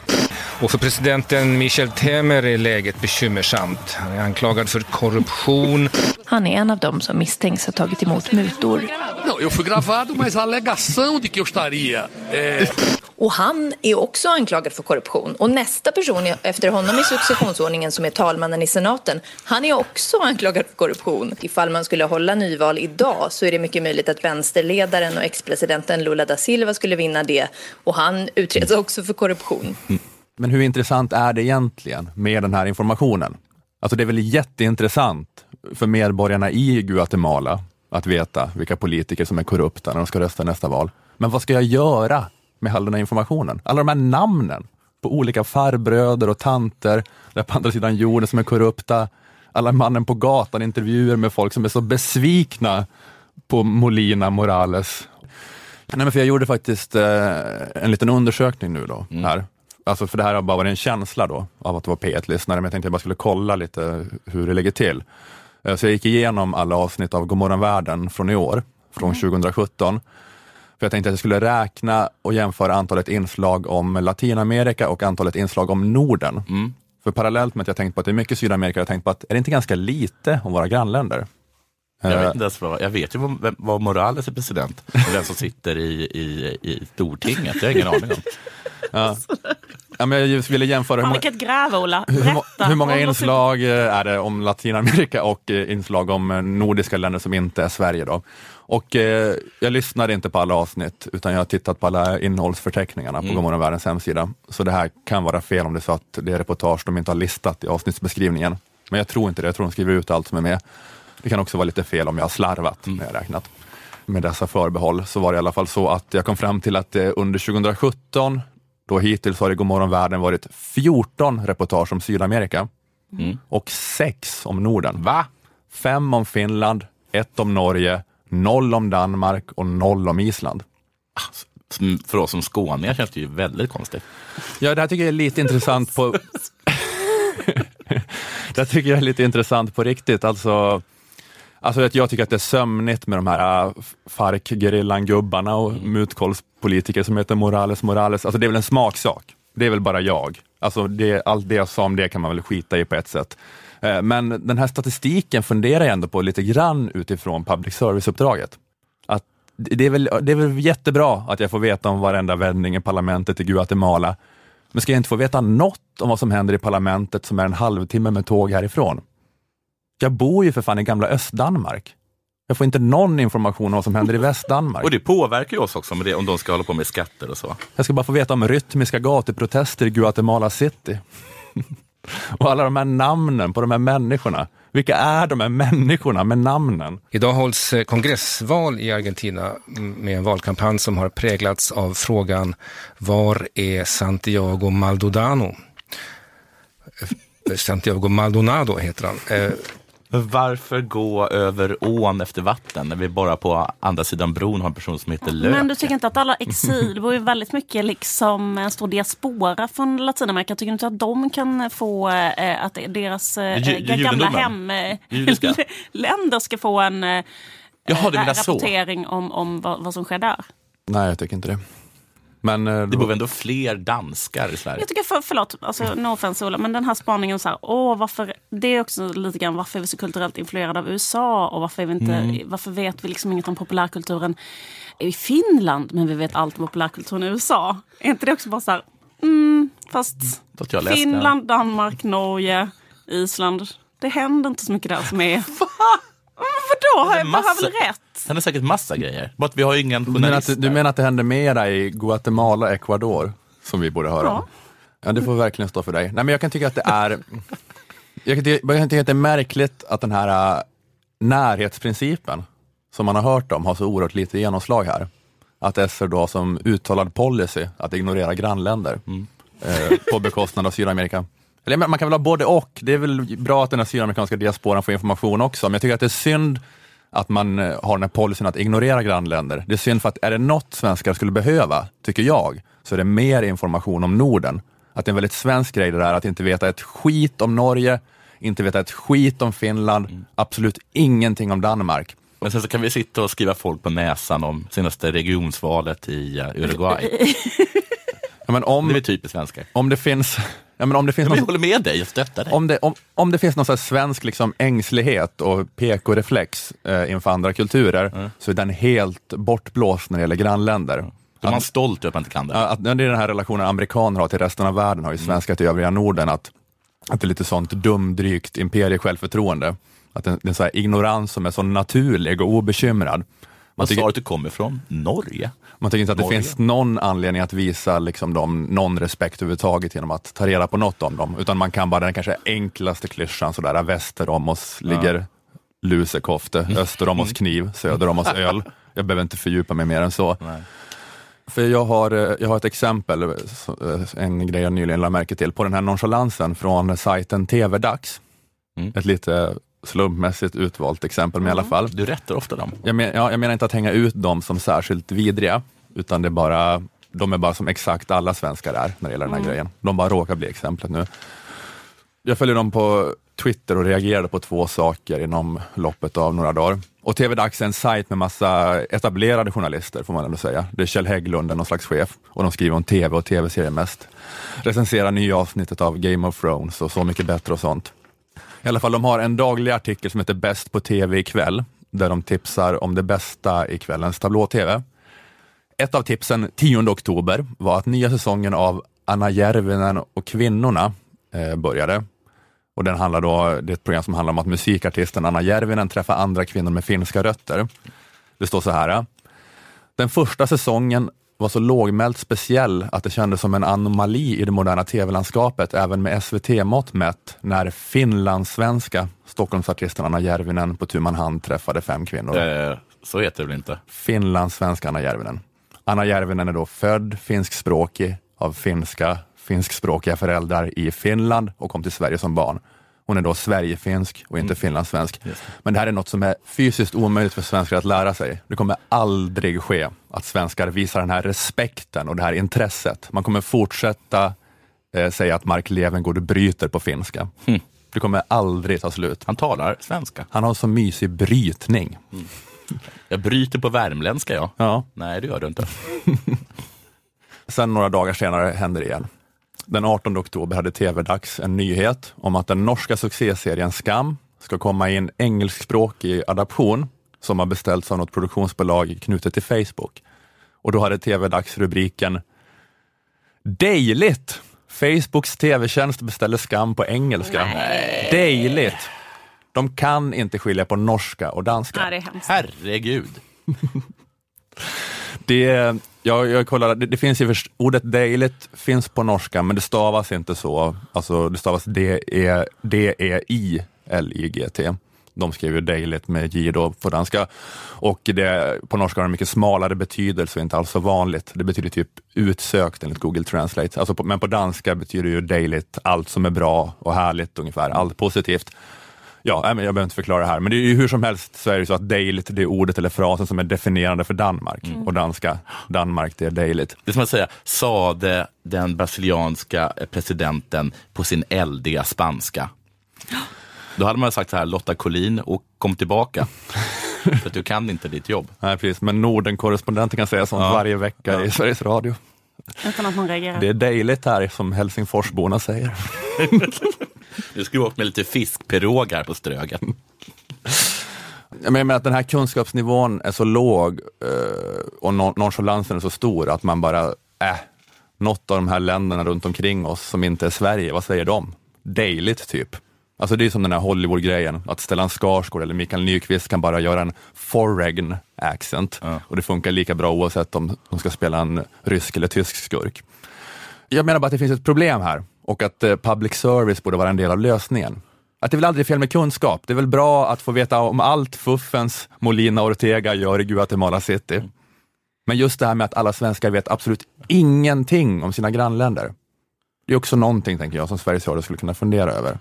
Och för presidenten Michel Temer är läget bekymmersamt. Han är anklagad för korruption. Han är en av dem som misstänks ha tagit emot mutor. Não, eu fui gravado, mas a alegação de que eu estaria... Eh... Och han är också anklagad för korruption. Och nästa person efter honom i successionsordningen som är talmannen i senaten, han är också anklagad för korruption. Ifall man skulle hålla nyval idag så är det mycket möjligt att vänsterledaren och ex-presidenten Lula da Silva skulle vinna det. Och han utreds också för korruption. Men hur intressant är det egentligen med den här informationen? Alltså det är väl jätteintressant för medborgarna i Guatemala att veta vilka politiker som är korrupta när de ska rösta nästa val. Men vad ska jag göra med all den här informationen? Alla de här namnen på olika farbröder och tanter där på andra sidan jorden som är korrupta. Alla mannen på gatan, intervjuer med folk som är så besvikna på Molina Morales. Nej, men för jag gjorde faktiskt eh, en liten undersökning nu då, mm. här. Alltså för det här har bara varit en känsla då av att vara P1-lyssnare, men jag tänkte att jag bara skulle kolla lite hur det ligger till. Eh, så jag gick igenom alla avsnitt av Godmorgon världen från i år, från mm. 2017. För jag tänkte att jag skulle räkna och jämföra antalet inslag om Latinamerika och antalet inslag om Norden. Mm. För parallellt med att jag tänkt på att det är mycket Sydamerika, jag tänkt på att är det inte ganska lite om våra grannländer? Jag vet, eh. inte ens vad, jag vet ju vad, vad Morales är president och vem som sitter i, i, i Stortinget. Det har jag ingen aning om. Ja. Ja, men jag ville jämföra. Hur, vilket gräv, Ola. Hur, hur många inslag eh, är det om Latinamerika och eh, inslag om eh, nordiska länder som inte är Sverige? Då? Och eh, jag lyssnade inte på alla avsnitt, utan jag har tittat på alla innehållsförteckningarna på mm. Gomorron Världens hemsida. Så det här kan vara fel om det är så att det är reportage de inte har listat i avsnittsbeskrivningen. Men jag tror inte det, jag tror de skriver ut allt som är med. Det kan också vara lite fel om jag har slarvat mm. när jag räknat. Med dessa förbehåll så var det i alla fall så att jag kom fram till att under 2017 då hittills har det Godmorgon världen varit 14 reportage om Sydamerika mm. och sex om Norden. Va? Fem om Finland, ett om Norge, noll om Danmark och noll om Island. Ah, för oss som skåningar känns det ju väldigt konstigt. Ja, det här tycker jag är lite intressant på... det tycker jag är lite intressant på riktigt. Alltså, Alltså jag tycker att det är sömnigt med de här uh, FARC-gerillan-gubbarna och mm. mutkollspolitiker som heter Morales Morales. Alltså det är väl en smaksak. Det är väl bara jag. Alltså det, allt det jag sa om det kan man väl skita i på ett sätt. Uh, men den här statistiken funderar jag ändå på lite grann utifrån public service-uppdraget. Att det, är väl, det är väl jättebra att jag får veta om varenda vändning i parlamentet i Guatemala. Men ska jag inte få veta något om vad som händer i parlamentet som är en halvtimme med tåg härifrån? Jag bor ju för fan i gamla Östdanmark. Jag får inte någon information om vad som händer i Västdanmark. Och det påverkar ju oss också med det, om de ska hålla på med skatter och så. Jag ska bara få veta om rytmiska gatuprotester i Guatemala City. och alla de här namnen på de här människorna. Vilka är de här människorna med namnen? Idag hålls eh, kongressval i Argentina med en valkampanj som har präglats av frågan Var är Santiago Maldonado? Eh, Santiago Maldonado heter han. Eh, varför gå över ån efter vatten när vi bara på andra sidan bron har en person som heter Lök? Men du tycker inte att alla exil, det var ju väldigt mycket liksom en stor diaspora från Latinamerika. Tycker du inte att de kan få, eh, att deras eh, gamla hemländer ska få en eh, Jaha, rapportering om, om vad, vad som sker där? Nej, jag tycker inte det. Men, eh, det bor ändå fler danskar i Sverige. Jag tycker, för, förlåt, alltså, no offense Ola, men den här spaningen, så här, åh, varför, det är också lite grann varför är vi så kulturellt influerade av USA och varför, är vi inte, mm. varför vet vi liksom inget om populärkulturen i Finland men vi vet allt om populärkulturen i USA? Är inte det också bara så här, Mm, fast jag läste Finland, Danmark, Norge, Island. Det händer inte så mycket där som är... Vadå? Har jag, har jag väl rätt? Det händer säkert massa grejer. Bara att vi har ingen Du menar, journalist att, du menar att det händer mera i Guatemala och Ecuador som vi borde höra om? Ja, det får verkligen stå för dig. Nej, men jag kan tycka att det är jag kan, ty- jag kan tycka att det är märkligt att den här äh, närhetsprincipen som man har hört om har så oerhört lite genomslag här. Att SR då har som uttalad policy att ignorera grannländer eh, på bekostnad av Sydamerika. Eller man kan väl ha både och. Det är väl bra att den här sydamerikanska diasporan får information också, men jag tycker att det är synd att man eh, har den här policyn att ignorera grannländer. Det är synd för att är det något svenskar skulle behöva, tycker jag, så är det mer information om Norden. Att det är en väldigt svensk grej det där att inte veta ett skit om Norge, inte veta ett skit om Finland, absolut ingenting om Danmark. Men sen så kan vi sitta och skriva folk på näsan om senaste regionsvalet i eh, Uruguay. Ja, men om, Det är typiskt svenskar. om det finns, ja, men om det finns Men jag någon, håller med dig, jag stöttar dig. om det, om, om det finns någon svensk liksom ängslighet och PK-reflex eh, inför andra kulturer, så är den helt bortblåst när det gäller grannländer. Då är man stolt över att man inte kan det. Att, det är den här relationen amerikaner har till resten av världen, har ju svenskar till övriga Norden, att, att det är lite sånt dumdrygt imperie-självförtroende. Att en sån här ignorans som är så naturlig och obekymrad. Man tycker, du kommer ifrån? Norge? man tycker inte att det Norge. finns någon anledning att visa liksom dem någon respekt överhuvudtaget genom att ta reda på något om dem, utan man kan bara den kanske enklaste klyschan, sådär väster om oss ligger lusekofte, öster om oss kniv, söder om oss öl. Jag behöver inte fördjupa mig mer än så. Nej. För jag har, eh, jag har ett exempel, eh, eh, en grej jag nyligen lade märke till, på den här nonchalansen från sajten TV-dags. Mm. Ett lite slumpmässigt utvalt exempel, men i alla fall. Du rättar ofta dem. Jag, men, ja, jag menar inte att hänga ut dem som särskilt vidriga, utan det är bara, de är bara som exakt alla svenskar är när det gäller den här grejen. De bara råkar bli exemplet nu. Jag följer dem på Twitter och reagerade på två saker inom loppet av några dagar. Och TV-dags är en sajt med massa etablerade journalister, får man ändå säga. Det är Kjell Hägglund, någon slags chef, och de skriver om TV och TV-serier mest. Recenserar nya avsnittet av Game of Thrones och Så mycket bättre och sånt. I alla fall, de har en daglig artikel som heter Bäst på TV ikväll, där de tipsar om det bästa i kvällens tablå-TV. Ett av tipsen 10 oktober var att nya säsongen av Anna Järvinen och kvinnorna eh, började. Och den handlar då, det är ett program som handlar om att musikartisten Anna Järvinen träffar andra kvinnor med finska rötter. Det står så här. Den första säsongen var så lågmält speciell att det kändes som en anomali i det moderna tv-landskapet, även med SVT-mått mätt, när finlandssvenska Stockholmsartisten Anna Järvinen på tu man hand träffade fem kvinnor. Eh, så heter det väl inte? Finlandssvenska Anna Järvinen. Anna Järvinen är då född finskspråkig av finska, finskspråkiga föräldrar i Finland och kom till Sverige som barn. Hon är då Sverigefinsk och inte finlandssvensk. Men det här är något som är fysiskt omöjligt för svenskar att lära sig. Det kommer aldrig ske att svenskar visar den här respekten och det här intresset. Man kommer fortsätta eh, säga att Mark Levengood bryter på finska. Det kommer aldrig ta slut. Han talar svenska. Han har så mysig brytning. Jag bryter på värmländska, ja. Ja. Nej, det gör du inte. Sen några dagar senare hände det igen. Den 18 oktober hade TV-dags en nyhet om att den norska succéserien Skam ska komma i en engelskspråkig adaption som har beställts av något produktionsbolag knutet till Facebook. Och då hade TV-dags rubriken Dejligt! Facebooks TV-tjänst beställer Skam på engelska. Dejligt! De kan inte skilja på norska och danska. Nej, det. Herregud. Det, jag, jag kollar, det, det finns ju, först- ordet dejligt finns på norska, men det stavas inte så. Alltså det stavas D-E-I-L-I-G-T. De skriver ju dejligt med J då på danska. Och det, på norska har det mycket smalare betydelse och inte alls så vanligt. Det betyder typ utsökt enligt Google Translate. Alltså på, men på danska betyder ju dejligt allt som är bra och härligt ungefär, allt positivt. Ja, nej, men jag behöver inte förklara det här, men det är ju hur som helst så är det så att dejligt det är ordet eller frasen som är definierande för Danmark och danska. Danmark det är dejligt. Det är som att säga, sade den brasilianska presidenten på sin eldiga spanska. Då hade man sagt så här, Lotta Collin, och kom tillbaka. För att du kan inte ditt jobb. Nej, precis. Men Norden-korrespondenten kan säga sånt Ja. varje vecka i Sveriges Radio. Utan att någon reagerar. Det är dejligt här, som Helsingforsborna säger. Nu ska vi åka med lite fiskpirogar på Strögen. Jag menar att den här kunskapsnivån är så låg eh, och non- nonchalansen är så stor att man bara, äh, något av de här länderna runt omkring oss som inte är Sverige, vad säger de? Dejligt typ. Alltså det är som den här Hollywood-grejen, att Stellan Skarsgård eller Mikael Nyqvist kan bara göra en foreign accent och det funkar lika bra oavsett om de ska spela en rysk eller tysk skurk. Jag menar bara att det finns ett problem här och att eh, public service borde vara en del av lösningen. Att det är väl aldrig fel med kunskap. Det är väl bra att få veta om allt fuffens Molina Ortega gör i Guatemala City. Men just det här med att alla svenskar vet absolut ingenting om sina grannländer. Det är också någonting, tänker jag, som Sveriges Radio skulle kunna fundera över.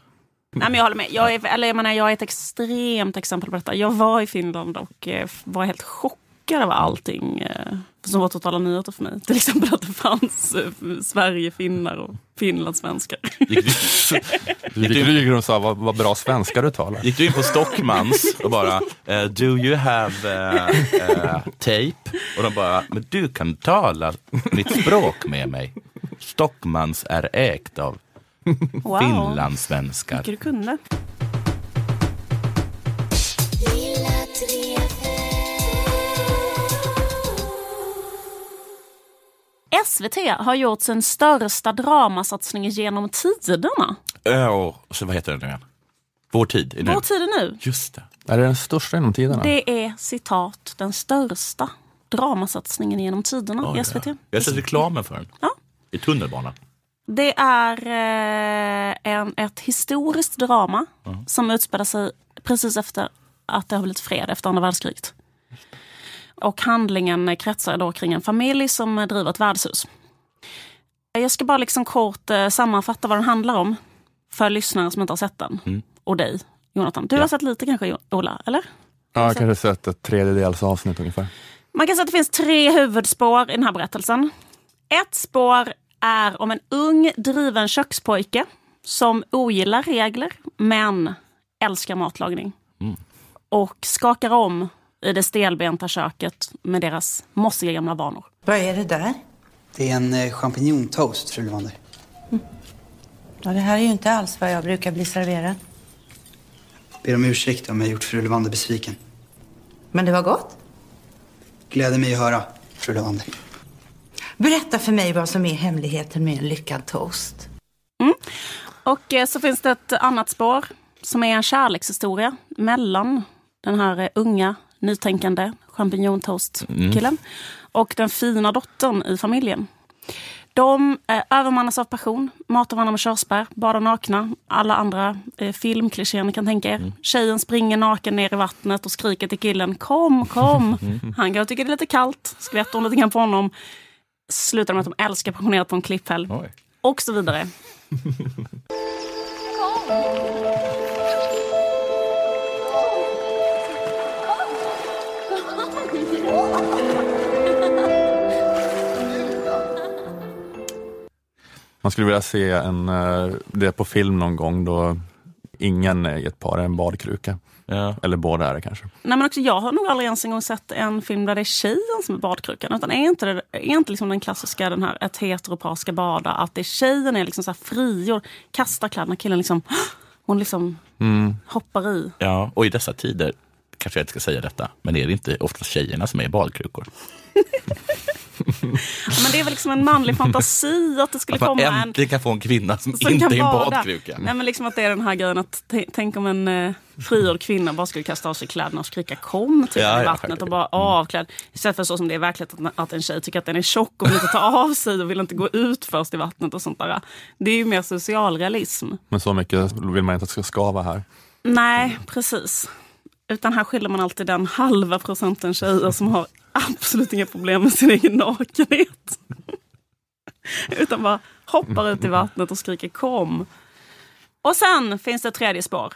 Nej, men jag håller med. Jag är, eller jag, menar, jag är ett extremt exempel på detta. Jag var i Finland och eh, var helt chockad över allting eh, som var totala nyheter för mig. Till exempel att det fanns eh, Sverige-finnar och finlandssvenskar. Du gick du gick och sa vad, vad bra svenska du talar. Gick du in på Stockmans och bara eh, Do you have eh, eh, tape? Och de bara, men du kan tala mitt språk med mig. Stockmans är ägt av Wow. finlandssvenskar. Mycket du kunde. SVT har gjort sin största dramasatsning genom tiderna. Oh, så vad heter den nu igen? Vår tid är nu. Vår tid är nu. Just det. Är det den största genom tiderna? Det är citat den största dramasatsningen genom tiderna Oj, i SVT. ja. Jag har sett reklamen för den. Ja. I tunnelbanan. Det är eh, en, ett historiskt drama som utspelar sig precis efter att det har blivit fred efter andra världskriget. Och handlingen kretsar då kring en familj som driver ett värdshus. Jag ska bara liksom kort eh, sammanfatta vad den handlar om för lyssnare som inte har sett den. Mm. Och dig, Jonathan. Du har sett lite kanske, Ola? Eller? Ja, jag har kanske sett ett tredjedels avsnitt ungefär. Man kan säga att det finns tre huvudspår i den här berättelsen. Ett spår är om en ung driven kökspojke som ogillar regler men älskar matlagning. Och skakar om i det stelbenta köket med deras mossiga gamla vanor. Vad är det där? Det är en eh, champinjontoast, fru Levander. Ja, det här är ju inte alls vad jag brukar bli serverad. Ber om ursäkt om jag gjort fru Levander besviken. Men det var gott. Gläder mig att höra, fru Levander. Berätta för mig vad som är hemligheten med en lyckad toast. Och eh, så finns det ett annat spår som är en kärlekshistoria mellan den här eh, unga, nytänkande champinjontoast-killen och den fina dottern i familjen. De eh, övermannas av passion, matar varandra med körsbär, badar nakna, alla andra eh, filmklichéer ni kan tänka er. Tjejen springer naken ner i vattnet och skriker till killen kom, kom. Han går och tycker det är lite kallt, skvätter hon lite grann på honom. Slutar med att de älskar passionerat på en klipphäll. Och så vidare. Man skulle vilja se en, eh, det på film någon gång då ingen i ett par är en badkruka. Eller båda är det kanske. Nej, men också, jag har nog aldrig ens en gång sett en film där det är tjejen som är badkrukan. Utan är inte, det, är inte liksom den klassiska, den här, ett heteropar ska bada, att det är tjejen är liksom så här frigjord, kastar kläderna, killen liksom, hon liksom Mm. hoppar i. Ja, och i dessa tider kanske jag inte ska säga detta, men är det inte ofta tjejerna som är i badkrukor? Men det är väl liksom en manlig fantasi att det skulle Att man komma en... äntligen kan få en kvinna som, som inte är en badkruka. Nej, men liksom att det är den här grejen att tänk om en eh, frigjord kvinna bara skulle kasta av sig kläderna och skrika kom typ, Ja, i ja, vattnet självklart. och bara avklädd. Istället för så som det är i verkligheten att, att en tjej tycker att den är tjock och vill inte ta av sig och vill inte gå ut först i vattnet och sånt där. Det är ju mer socialrealism. Men så mycket vill man inte att det ska skava här. Nej, precis. Utan här skiljer man alltid den halva procenten tjejer som har absolut inga problem med sin egen nakenhet. Utan bara hoppar ut i vattnet och skriker kom. Och sen finns det ett tredje spår.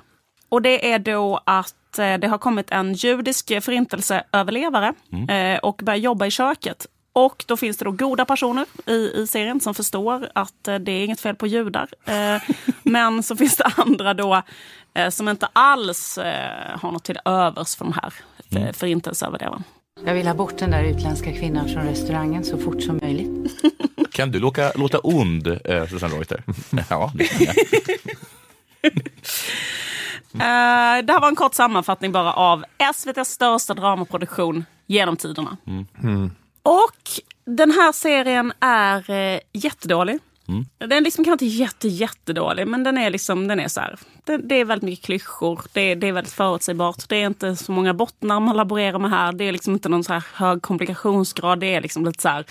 Och det är då att eh, det har kommit en judisk förintelseöverlevare eh, och börjar jobba i köket. Och då finns det då goda personer i, i serien som förstår att eh, det är inget fel på judar. Men så finns det andra då som inte alls har något till övers för den här mm. Jag vill ha bort den där utländska kvinnan från restaurangen så fort som möjligt. Kan du låta, låta ond, eh, Susanne Reuter? Ja, det kan jag. Eh, det här var en kort sammanfattning bara av SVTs största dramaproduktion genom tiderna. Mm. Och den här serien är eh, jättedålig. Mm. Den liksom kanske inte jätte, jättedålig, men den är liksom, den är så här. Det, det är väldigt mycket klyschor, det, det är väldigt förutsägbart. Det är inte så många bottnar man laborerar med här. Det är liksom inte någon så här hög komplikationsgrad. Det är liksom lite så här.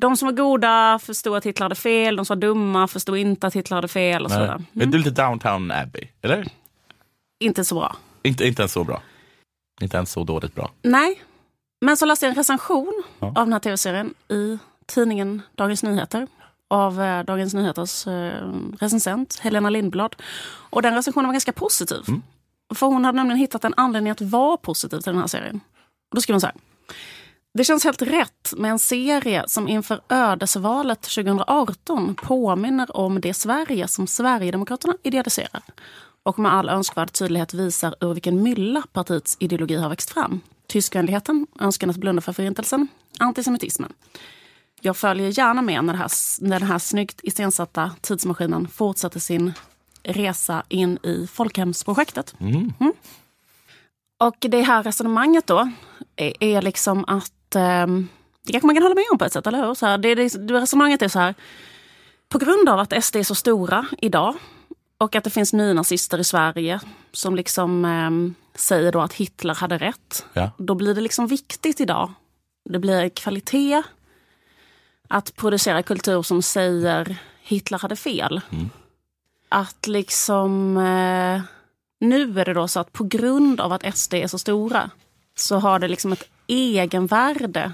De som var goda förstod att Hitler hade fel, de som var dumma förstod inte att Hitler hade fel och så vidare. Är du lite Downtown Abbey, eller? Inte så bra. Inte, inte ens så bra. Inte ens så dåligt bra. Nej. Men så läste jag en recension Ja. av den här tv-serien i tidningen Dagens Nyheter av eh, Dagens Nyheters eh, recensent Helena Lindblad. Och den recensionen var ganska positiv. För hon hade nämligen hittat en anledning att vara positiv till den här serien. Och då skrev hon så här. Det känns helt rätt med en serie som inför ödesvalet 2018 påminner om det Sverige som Sverigedemokraterna idealiserar och med all önskvärd tydlighet visar ur vilken mylla partiets ideologi har växt fram. Tyskvänligheten, önskan att blunda för förintelsen, antisemitismen. Jag följer gärna med när, här, när den här snyggt iscensatta tidsmaskinen fortsätter sin resa in i folkhemsprojektet. Mm. Och det här resonemanget då är, är liksom att, ehm, det kanske man kan hålla med om på ett sätt, eller hur? Så här, det, det, resonemanget är så här, på grund av att SD är så stora idag och att det finns nynazister i Sverige som liksom ehm, säger då att Hitler hade rätt. Ja. Då blir det liksom viktigt idag. Det blir kvalitet att producera kultur som säger Hitler hade fel. Att liksom... Eh, nu är det då så att på grund av att SD är så stora så har det liksom ett egenvärde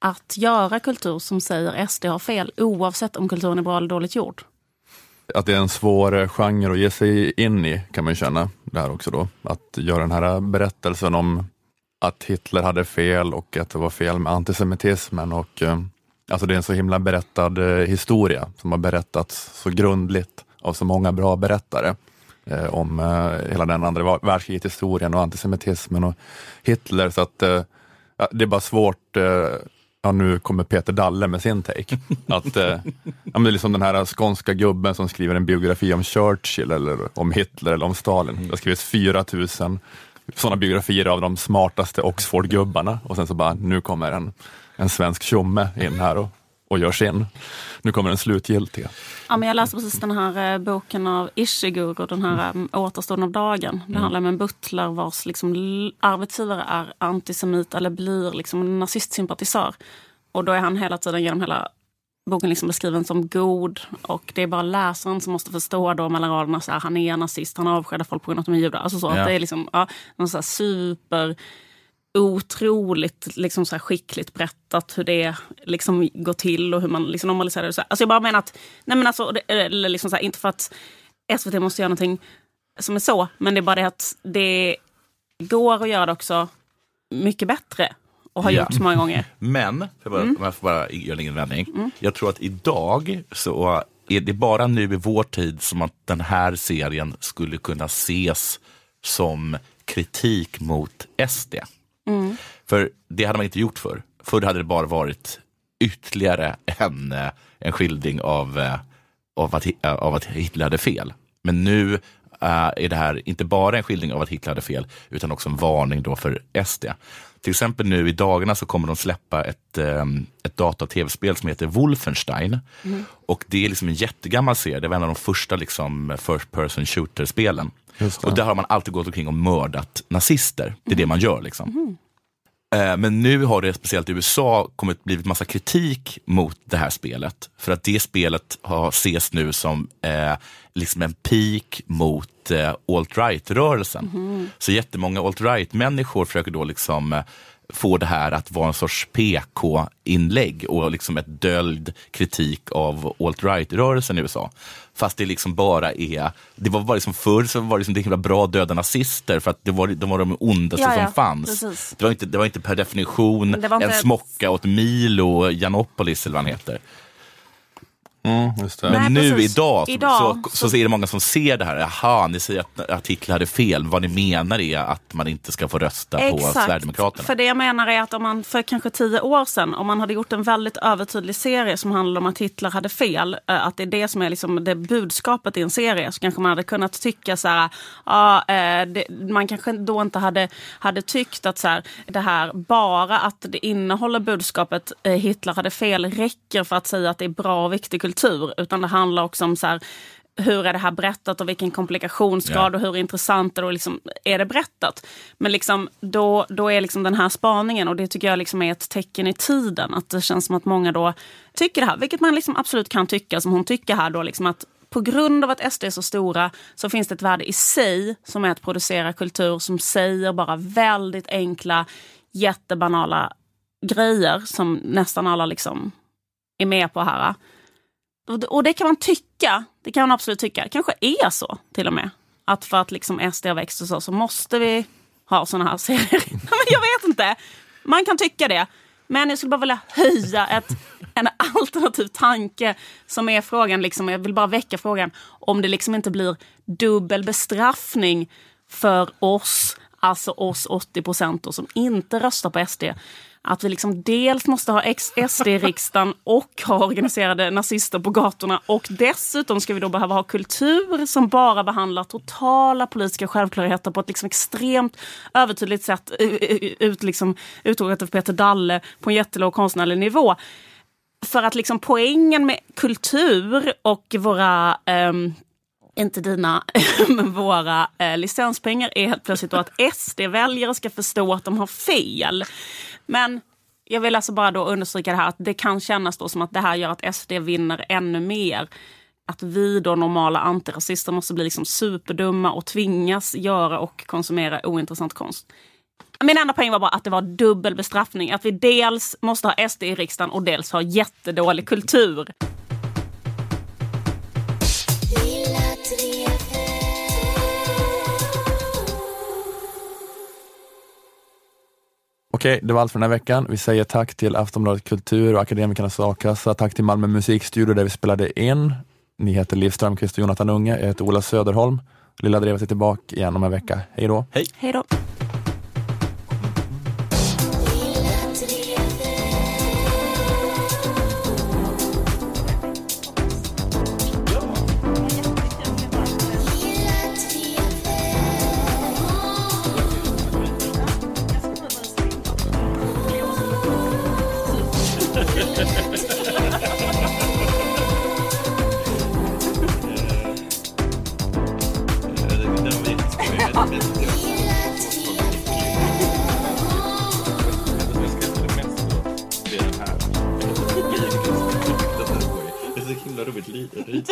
att göra kultur som säger SD har fel oavsett om kulturen är bra eller dåligt gjord. Att det är en svår eh, genre att ge sig in i kan man ju känna det här också då. Att göra den här berättelsen om att Hitler hade fel och att det var fel med antisemitismen och eh, alltså det är en så himla berättad eh, historia som har berättats så grundligt av så många bra berättare eh, om eh, hela den andra världskriget historien och antisemitismen och Hitler så att eh, det är bara svårt eh, Ja, nu kommer Peter Dalle med sin take. Att, eh, ja, men det är liksom den här skånska gubben som skriver en biografi om Churchill eller om Hitler eller om Stalin. Det har skrivits 4000 sådana biografier av de smartaste Oxford-gubbarna och sen så bara, nu kommer en, en svensk tjomme in här och, och gör sin. Nu kommer den slutgiltiga. Ja, men jag läste precis den här eh, boken av Ishiguro, den här um, Återstoden av dagen. Det handlar om en butler vars liksom, arbetsgivare är antisemit eller blir liksom, nazistsympatisör. Och då är han hela tiden genom hela boken liksom beskriven som god. Och det är bara läsaren som måste förstå då mellan raderna att han är nazist, han avskedar folk på grund av att de är judar. Alltså så, Ja. att det är liksom, ja, någon så här super otroligt liksom så här skickligt berättat hur det liksom går till och hur man liksom normaliserar det. Så här. Alltså jag bara menar att, nej men alltså, det- eller liksom så här, inte för att SVT måste göra någonting som är så, men det är bara det att det går att göra det också mycket bättre och har Ja. gjort så många gånger. Men, jag bara, Mm. om jag får bara göra en invändning. Jag tror att idag så är det bara nu i vår tid som att den här serien skulle kunna ses som kritik mot SD. Mm. För det hade man inte gjort för. Förr hade det bara varit ytterligare en, eh, en skildring av, eh, av, att, eh, av att Hitler hade fel. Men nu är det här inte bara en skildring av att Hitler hade fel, utan också en varning då för SD. Till exempel nu i dagarna så kommer de släppa ett, eh, ett data och tv-spel som heter Wolfenstein. Mhm. Och det är liksom en jättegammal serie, det var en av de första liksom, first person shooter-spelen. Och där har man alltid gått omkring och mördat nazister. Det är det man gör. liksom. Mhm. Eh, Men nu har det speciellt i USA kommit blivit massa kritik mot det här spelet. För att det spelet har, ses nu som eh, liksom en peak mot eh, alt-right-rörelsen. Mhm. Så jättemånga alt-right-människor försöker då liksom eh, få det här att vara en sorts PK-inlägg och liksom ett döljd kritik av alt-right-rörelsen i USA. Fast det liksom bara är, det var bara liksom förr så var det, liksom, det himla bra döda nazister för att det var, de var de ondaste Ja, ja, som fanns. precis. Det var, inte, det var inte per definition en smocka åt Milo Janopolis eller vad han heter. Mm, just det. Men Nej, nu precis. idag, så, Idag, så, så, är det många som ser det här. Jaha, ni säger att artiklar hade fel. Vad ni menar är att man inte ska få rösta på Sverigedemokraterna. För det jag menar är att om man för kanske tio år sedan, om man hade gjort en väldigt övertydlig serie som handlade om att Hitler hade fel, eh, att det är det som är liksom det budskapet i en serie, så kanske man hade kunnat tycka så här, ja, eh, det, man kanske då inte hade, hade tyckt att så här, det här, bara att det innehåller budskapet eh, Hitler hade fel räcker för att säga att det är bra och viktig kultur, utan det handlar också om så här, hur är det här berättat och vilken komplikationsgrad Ja. och hur intressant är det, och liksom, är det berättat. Men liksom, då, då är liksom den här spaningen, och det tycker jag liksom är ett tecken i tiden, att det känns som att många då tycker det här, vilket man liksom absolut kan tycka, som hon tycker här då, liksom att på grund av att SD är så stora så finns det ett värde i sig som är att producera kultur som säger bara väldigt enkla, jättebanala grejer som nästan alla liksom är med på här. Och det, och det kan man tycka, det kan man absolut tycka. Det kanske är så till och med. Att för att liksom SD har växt och så, så måste vi ha såna här serier. Men jag vet inte. Man kan tycka det. Men jag skulle bara vilja höja ett, en alternativ tanke som är frågan, liksom, jag vill bara väcka frågan om det liksom inte blir dubbel bestraffning för oss, alltså oss 80 procent som inte röstar på SD. Att vi liksom dels måste ha SD i riksdagen och ha organiserade nazister på gatorna och dessutom ska vi då behöva ha kultur som bara behandlar totala politiska självklarheter på ett liksom extremt övertydligt sätt ut, liksom, uttryckt av Peter Dalle på en jättelåg konstnärlig nivå. För att liksom poängen med kultur och våra um, inte dina, men våra eh, licenspengar är helt plötsligt då att SD-väljare ska förstå att de har fel. Men jag vill alltså bara då understryka det här att det kan kännas då som att det här gör att SD vinner ännu mer. Att vi då normala antirasister måste bli liksom superdumma och tvingas göra och konsumera ointressant konst. Min enda poäng var bara att det var dubbel bestraffning. Att vi dels måste ha SD i riksdagen och dels ha jättedålig kultur. Okej, det var allt för den här veckan. Vi säger tack till Aftonbladet Kultur och Akademikernas A-kassa. Tack till Malmö musikstudio där vi spelade in. Ni heter Liv Strömquist och Jonathan Unge. Jag heter Ola Söderholm. Lilla Drevet är tillbaka igen om en vecka. Hej då! Hej! Hej då! Det är så himla roligt.